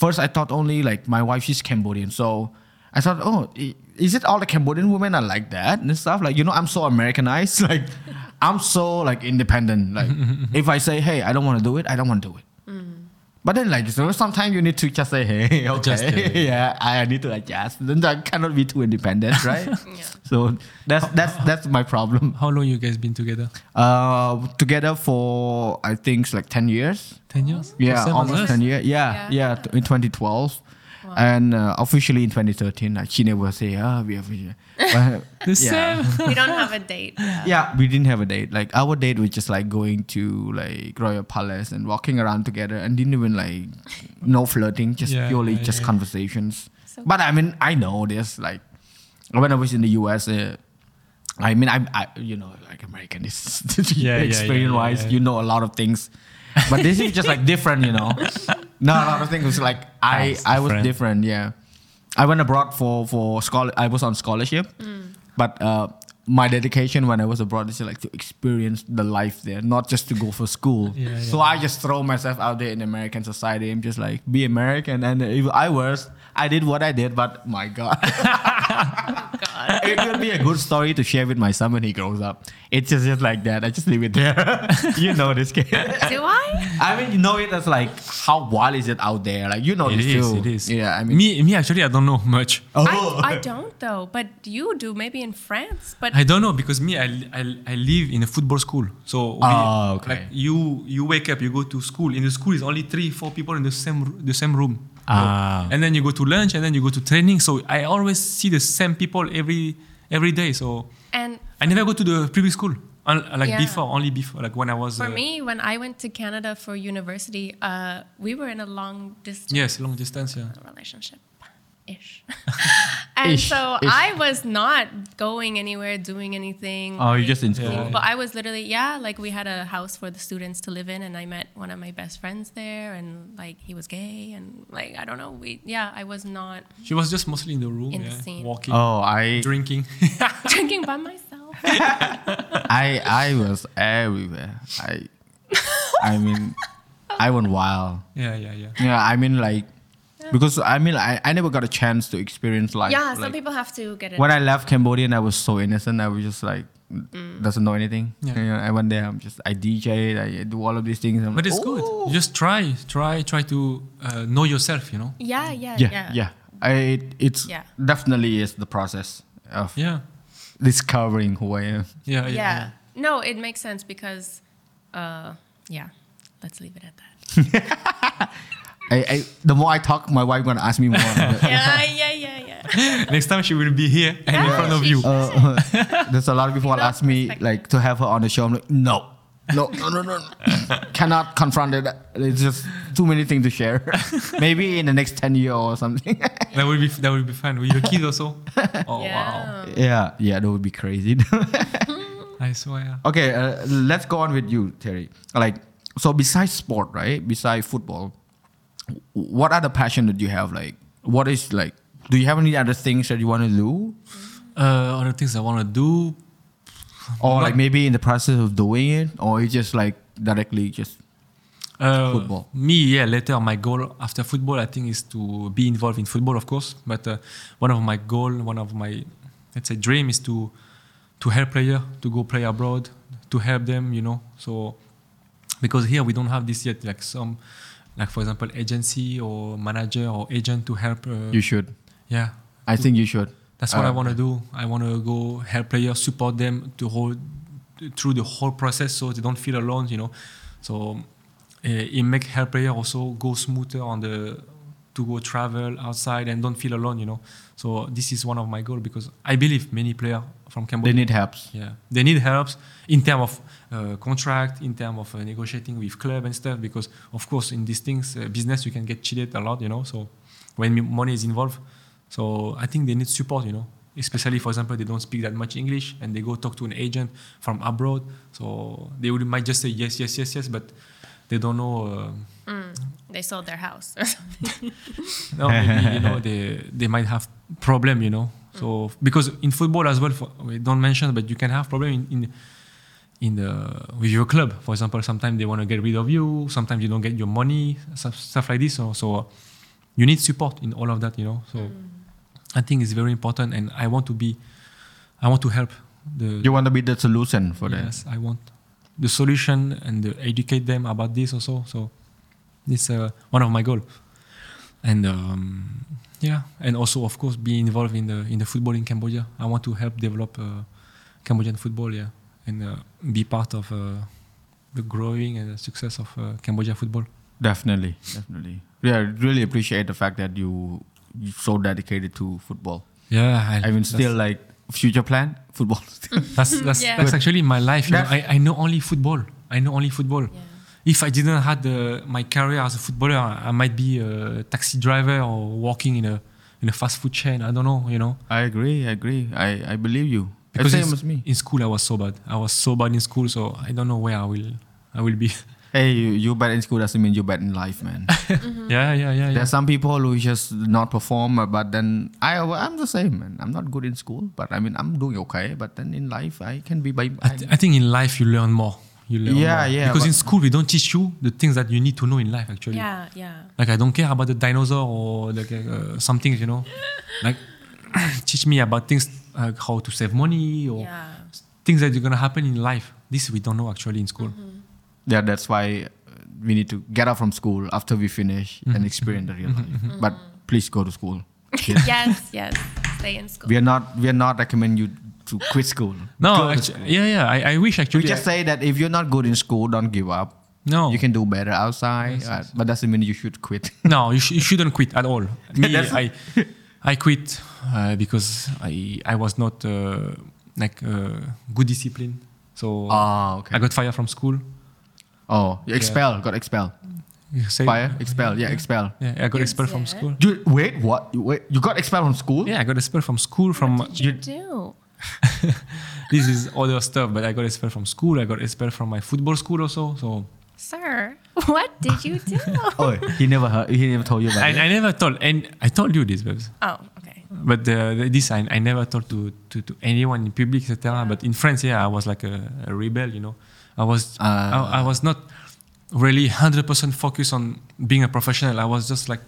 first i thought only like my wife she's cambodian. So i thought oh is it all the cambodian women are like that and stuff like you know i'm so americanized like i'm so like independent like if i say hey i don't want to do it i don't want to do it but then, like, so sometimes you need to just say, "Hey, okay, yeah, I need to adjust." Then I cannot be too independent, right? Yeah. So that's that's that's my problem. How long you guys been together? Uh, together for I think it's like ten years. Ten years? Yeah, almost us? ten years. Yeah, Yeah. yeah, in 2012, and uh, officially in 2013. Like she never say, "Ah, we have." But, The yeah. same. we don't have a date. Yeah. Yeah, we didn't have a date. Like our date was just like going to like Royal Palace and walking around together, and didn't even like no flirting, just Yeah, purely yeah, just yeah. conversations. So- but I mean, I know this. Like when I was in the US, uh, I mean, I, I you know, like American is Yeah, yeah, experience yeah, wise, yeah. you know a lot of things. But this is just like different, you know. No, a lot of things was like I That's I was different. different. Yeah, I went abroad for for scholar. I was on scholarship, but uh, my dedication when I was abroad is like to experience the life there, not just to go for school. Yeah, so yeah. I just throw myself out there in American society. I'm just like be American, and if I was, I did what I did. But my God, God. it will be a good story to share with my son when he grows up. It's just, just like that. I just leave it there. you know this kid. Do I? I mean, you know it as like how wild is it out there? Like you know It this is, too. it is. Yeah, I mean, me, me actually, I don't know much. oh, I, I don't though, but you do maybe in France. But I don't know because me, I, I, I live in a football school. So we, Ah, okay. like you you wake up, you go to school. In the school, is only three, four people in the same the same room. Ah. And then you go to lunch, and then you go to training. So I always see the same people every every day. So And I never go to the previous school. Like Yeah. before, only before, like when I was. for uh, me, when I went to Canada for university, uh, we were in a long distance Yes, long distance. Yeah. relationship ish. and Ish, so ish. I was not going anywhere, doing anything. Oh, you're like, just in school. Yeah. But I was literally, yeah, like we had a house for the students to live in, and I met one of my best friends there, and like he was gay, and like I don't know, we, yeah, I was not She was just mostly in the room, In the yeah, scene. walking, Oh, I drinking. drinking by myself. I I was everywhere. I I mean I went wild. yeah, yeah, yeah. Yeah, I mean like because I mean I, I never got a chance to experience life. yeah, some like, people have to get it. when I left Cambodia, and I was so innocent. I was just like doesn't know anything. Yeah. You know, I went there. I'm just I DJ. I do all of these things. I'm But like, it's good. You just try, try, try to uh, know yourself. You know. yeah, yeah, yeah, yeah, yeah. I it's Yeah. definitely is the process of Yeah. discovering who I am. Yeah, yeah. Yeah. No, it makes sense because, uh, yeah, let's leave it at that. I, I the more I talk, my wife gonna ask me more. yeah, yeah, yeah, yeah. Next time she will be here and in Yeah, front of you. Uh, there's a lot of people know, ask me perspective. like to have her on the show. I'm like, no, no, no, no, no. Cannot confront it. It's just too many things to share. Maybe in the next ten year or something. that will be that will be fun with your kids also. Oh wow! yeah. yeah, yeah, that would be crazy. I swear. okay, uh, let's go on with you, Terry. Like, so besides sport, right? Besides football, what other passion that you have? Like, what is like? Do you have any other things that you want to do, Uh, other things I want to do. or Not- like maybe in the process of doing it, or you just like directly just Uh, Football. Me, yeah. Later, my goal after football, I think, is to be involved in football, of course. But uh, one of my goal, one of my let's say dream, is to to help player to go play abroad, to help them, you know. So because here we don't have this yet, like some, like for example, agency or manager or agent to help. Uh, you should. yeah, I think you should. That's what I Uh, want to do. I want to go help players, support them to hold through the whole process, so they don't feel alone. You know, so uh, it make help player also go smoother on the to go travel outside and don't feel alone. You know, so this is one of my goal because I believe many players from Cambodia. They need helps. yeah, they need help in terms of uh, contract, in terms of uh, negotiating with club and stuff. Because of course, in these things, uh, business you can get cheated a lot, you know. So when money is involved, so I think they need support, you know. Especially, for example, they don't speak that much English and they go talk to an agent from abroad. So they would might just say yes, yes, yes, yes, but they don't know. Uh, Mm, they sold their house or something. no, maybe, you know, they they might have problem, you know. So because in football as well, for, we don't mention, but you can have problem in, in in the with your club. For example, sometimes they want to get rid of you. Sometimes you don't get your money, stuff, stuff like this. So, so you need support in all of that, you know. So I think it's very important, and I want to be, I want to help the. You want to be the solution for that. yes, I want the solution and the educate them about this also. So this uh, one of my goal, and um, yeah, and also of course be involved in the in the football in Cambodia. I want to help develop uh, Cambodian football, yeah, and uh, be part of uh, the growing and the success of uh, Cambodia football. Definitely, definitely. Yeah, I really appreciate the fact that you you so dedicated to football. Yeah, I mean, still like future plan football. that's that's, Yeah. that's actually my life. You know, That's- I, I know only football. I know only football. Yeah. If I didn't had the, my career as a footballer, I might be a taxi driver or working in a in a fast food chain. I don't know, you know. I agree. I agree. I, I believe you. Because Same in, as me. in school I was so bad. I was so bad in school, so I don't know where I will I will be. Hey, you, you bad in school doesn't mean you're bad in life, man. yeah, yeah, yeah, yeah. There's some people who just not perform, but then I I'm the same, man. I'm not good in school, but I mean I'm doing okay. But then in life, I can be by. I, th- I think in life you learn more. You learn Yeah, more. yeah, Because in school we don't teach you the things that you need to know in life actually. Yeah, yeah. Like I don't care about the dinosaur or like uh, some things, you know. Like teach me about things like how to save money or Yeah. things that are gonna happen in life. This we don't know actually in school. Yeah, that's why uh, we need to get out from school after we finish Mm-hmm. and experience the real life. But please go to school. yes, yes. Stay in school. we are not we are not recommend you to quit school. No, Go to actu- school. yeah, yeah. I, I wish actually. We actually. just say that if you're not good in school, don't give up. no, You can do better outside, uh, but doesn't mean you should quit. no, you, sh- you shouldn't quit at all. Me, That's- I, I quit uh, because I I was not uh, like uh, good discipline. So Ah, okay. I got fired from school. Oh, you expel, got expelled. You say Fire, expel, yeah, expel. Yeah, I got expelled from school. You wait, what? You, wait, you got expelled from school? Yeah, I got expelled from school. From What did you do? this is other stuff, but I got expelled from school. I got expelled from my football school also. So Sir, what did you do? Oh, he never heard. He never told you about I, it. I never told, and I told you this, babes. oh, okay. But uh, this I, I never told to, to, to anyone in public, etc. But in France, yeah, I was like a, a rebel, you know. I was Ah. I, I was not really hundred percent focused on being a professional. I was just like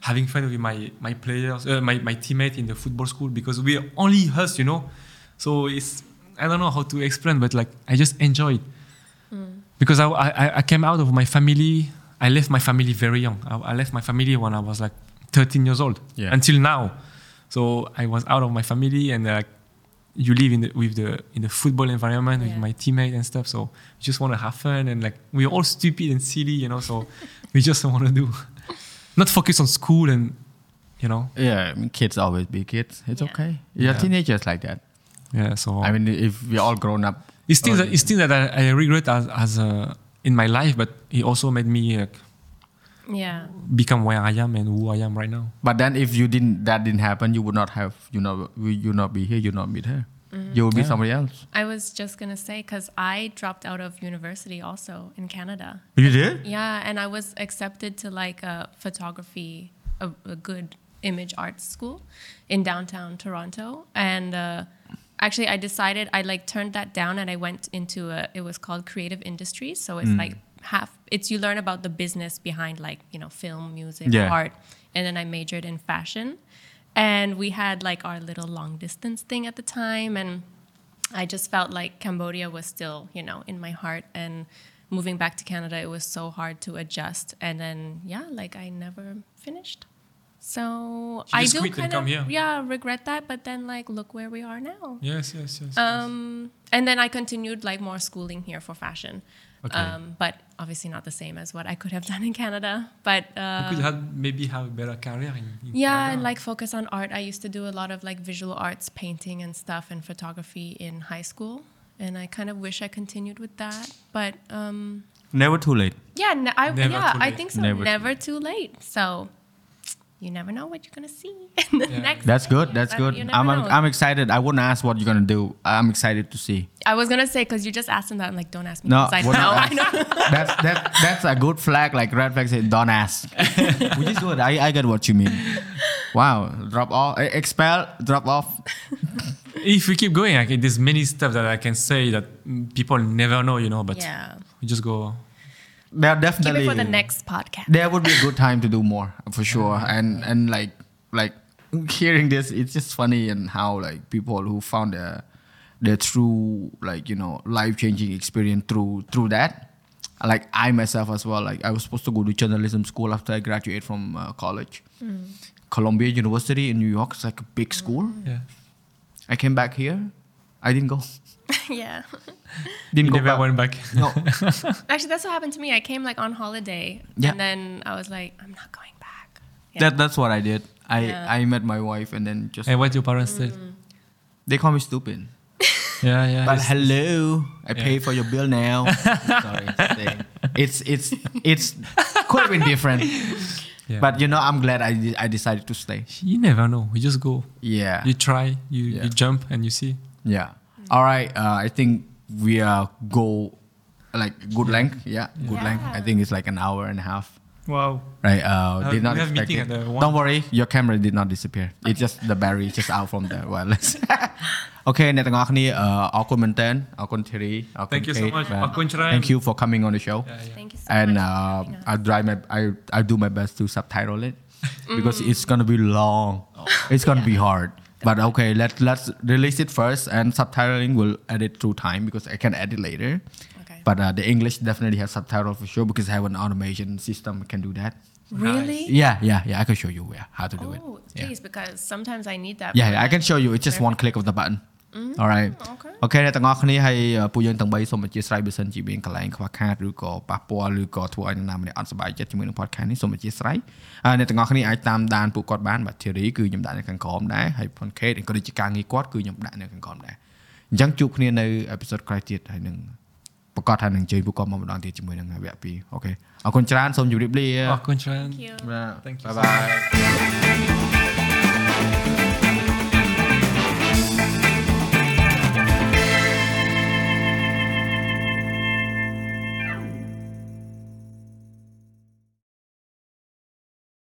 having fun with my my players, uh, my my teammate in the football school because we are only us, you know. So it's I don't know how to explain, but like I just enjoy it because I, I I came out of my family. I left my family very young. I, I left my family when I was like 13 years old Yeah. until now. So I was out of my family and uh, like you live in the, with the in the football environment with my teammate and stuff. So you just want to have fun and like we're all stupid and silly, you know. So we just want to do, not focus on school and you know. Yeah, I mean, kids always be kids. It's Yeah. okay. Yeah, Yeah. teenagers like that. Yeah. So I mean, if we're all grown up. It's things that already- it's things that I, I regret as as uh, in my life, but it also made me like, Yeah. become where I am and who I am right now. But then, if you didn't, that didn't happen, you would not have, you know, you not be here, you not meet her. You would be Yeah. somebody else. I was just gonna say because I dropped out of university also in Canada. You did? Yeah, and I was accepted to like a photography, a, a good image arts school in downtown Toronto. And uh, actually, I decided I like turned that down and I went into a, it was called creative industries. So it's mm. like half, it's you learn about the business behind like, you know, film, music, Yeah. art. And then I majored in fashion. And we had like our little long distance thing at the time. And I just felt like Cambodia was still, you know, in my heart. And moving back to Canada, it was so hard to adjust. And then, yeah, like I never finished. So You I just do quit and kind come of, here. yeah, regret that. But then, like, look where we are now. Yes, yes, yes. Um, and then I continued like more schooling here for fashion. Okay. Um, but obviously not the same as what I could have done in Canada. But uh, you could have maybe have a better career in, in yeah, Canada. and like focus on art. I used to do a lot of like visual arts, painting and stuff, and photography in high school. And I kind of wish I continued with that, but um, Never too late. yeah, ne- I, Never yeah, too I think so. Never Never, too too late. So you never know what you're gonna see in the Yeah. next. That's good. That's good. you never I'm. I'm excited. I wouldn't ask what you're gonna do. I'm excited to see. I was gonna say because you just asked him that. I'm like, don't ask me. No, I know. I know. that's that that's a good flag. Like red flag said, don't ask. Which is good. I, I get what you mean. Wow, drop off, eh, expel, drop off. if we keep going, like, there's many stuff that I can say that people never know, you know. But Yeah. we just go. There Keep definitely it for the next podcast. there would be a good time to do more for sure. And and like like hearing this, it's just funny and how like people who found their their true like you know life changing experience through through that. Like I myself as well. Like I was supposed to go to journalism school after I graduated from uh, college. Columbia University in New York. It's like a big school. Yeah. I came back here. I didn't go. yeah. Didn't You go never back. went back. No. Actually, that's what happened to me. I came like on holiday, Yeah. and then I was like, I'm not going back. Yeah. That that's what I did. I Yeah. I met my wife and then just and what your parents said? they call me stupid. Yeah, yeah. But hello, I Yeah. pay for your bill now. Sorry, it's it's it's could have been different. yeah. But you know, I'm glad I de- I decided to stay. you never know. You just go. Yeah, You try. You Yeah. you jump and you see. yeah. All right. Uh, I think we are go like good length. Yeah, good yeah. length. I think it's like an hour and a half. Wow. Right. Uh, did not expect it. Don't worry, your camera did not disappear. Okay. It's just the battery just out from the wireless. អូខេអ្នកទាំងអស់គ្នាអរគុណមែនតើអរគុណ Terry អរគុណ Thank you so much uh, អរគុណច្រើន Thank you for coming on the show yeah, yeah. Thank you so and much uh, I'll, my I I do my best to subtitle it because it's going to be long it's going to be hard but okay, let let's release it first, and subtitling will edit through time because I can edit later. Okay. But uh, the English definitely has subtitle for sure because I have an automation system can do that. really? Yeah, yeah, yeah. I can show you yeah, how to do it. Oh, Yeah. please, because sometimes I need that. Yeah, yeah, I can show you. It's just one click of the button. Alright Okay. អូខេអ្នកទាំងអស់គ្នាហើយអឺពួកយើងទាំង3សូមអធិស្ឋានបើសិនជាមានកន្លែងខ្វះខាតឬក៏ប៉ះពាល់ឬក៏ធ្វើឲ្យនរណាម្នាក់អត់សប្បាយចិត្តជាមួយនឹង podcast នេះសូមអធិស្ឋានហើយអ្នកទាំងអស់គ្នាអាចតាមដានពួកគាត់បានបាទ Thierry គឺខ្ញុំដាក់នៅខាងក្រោមដែរហើយ Podcast ក៏ដូចជាការងារគាត់គឺខ្ញុំដាក់នៅខាងក្រោមដែរអញ្ចឹងជួបគ្នានៅ episode ក្រោយទៀតហើយនឹងប្រកាសថានឹងជើញពួកគាត់មកម្ដងទៀតជាមួយនឹងវគ្គ2អូខេអរគុណច្រើនសូមជម្រាបលា Oh, Kunchan. Thank you. បាទ Thank you. Bye bye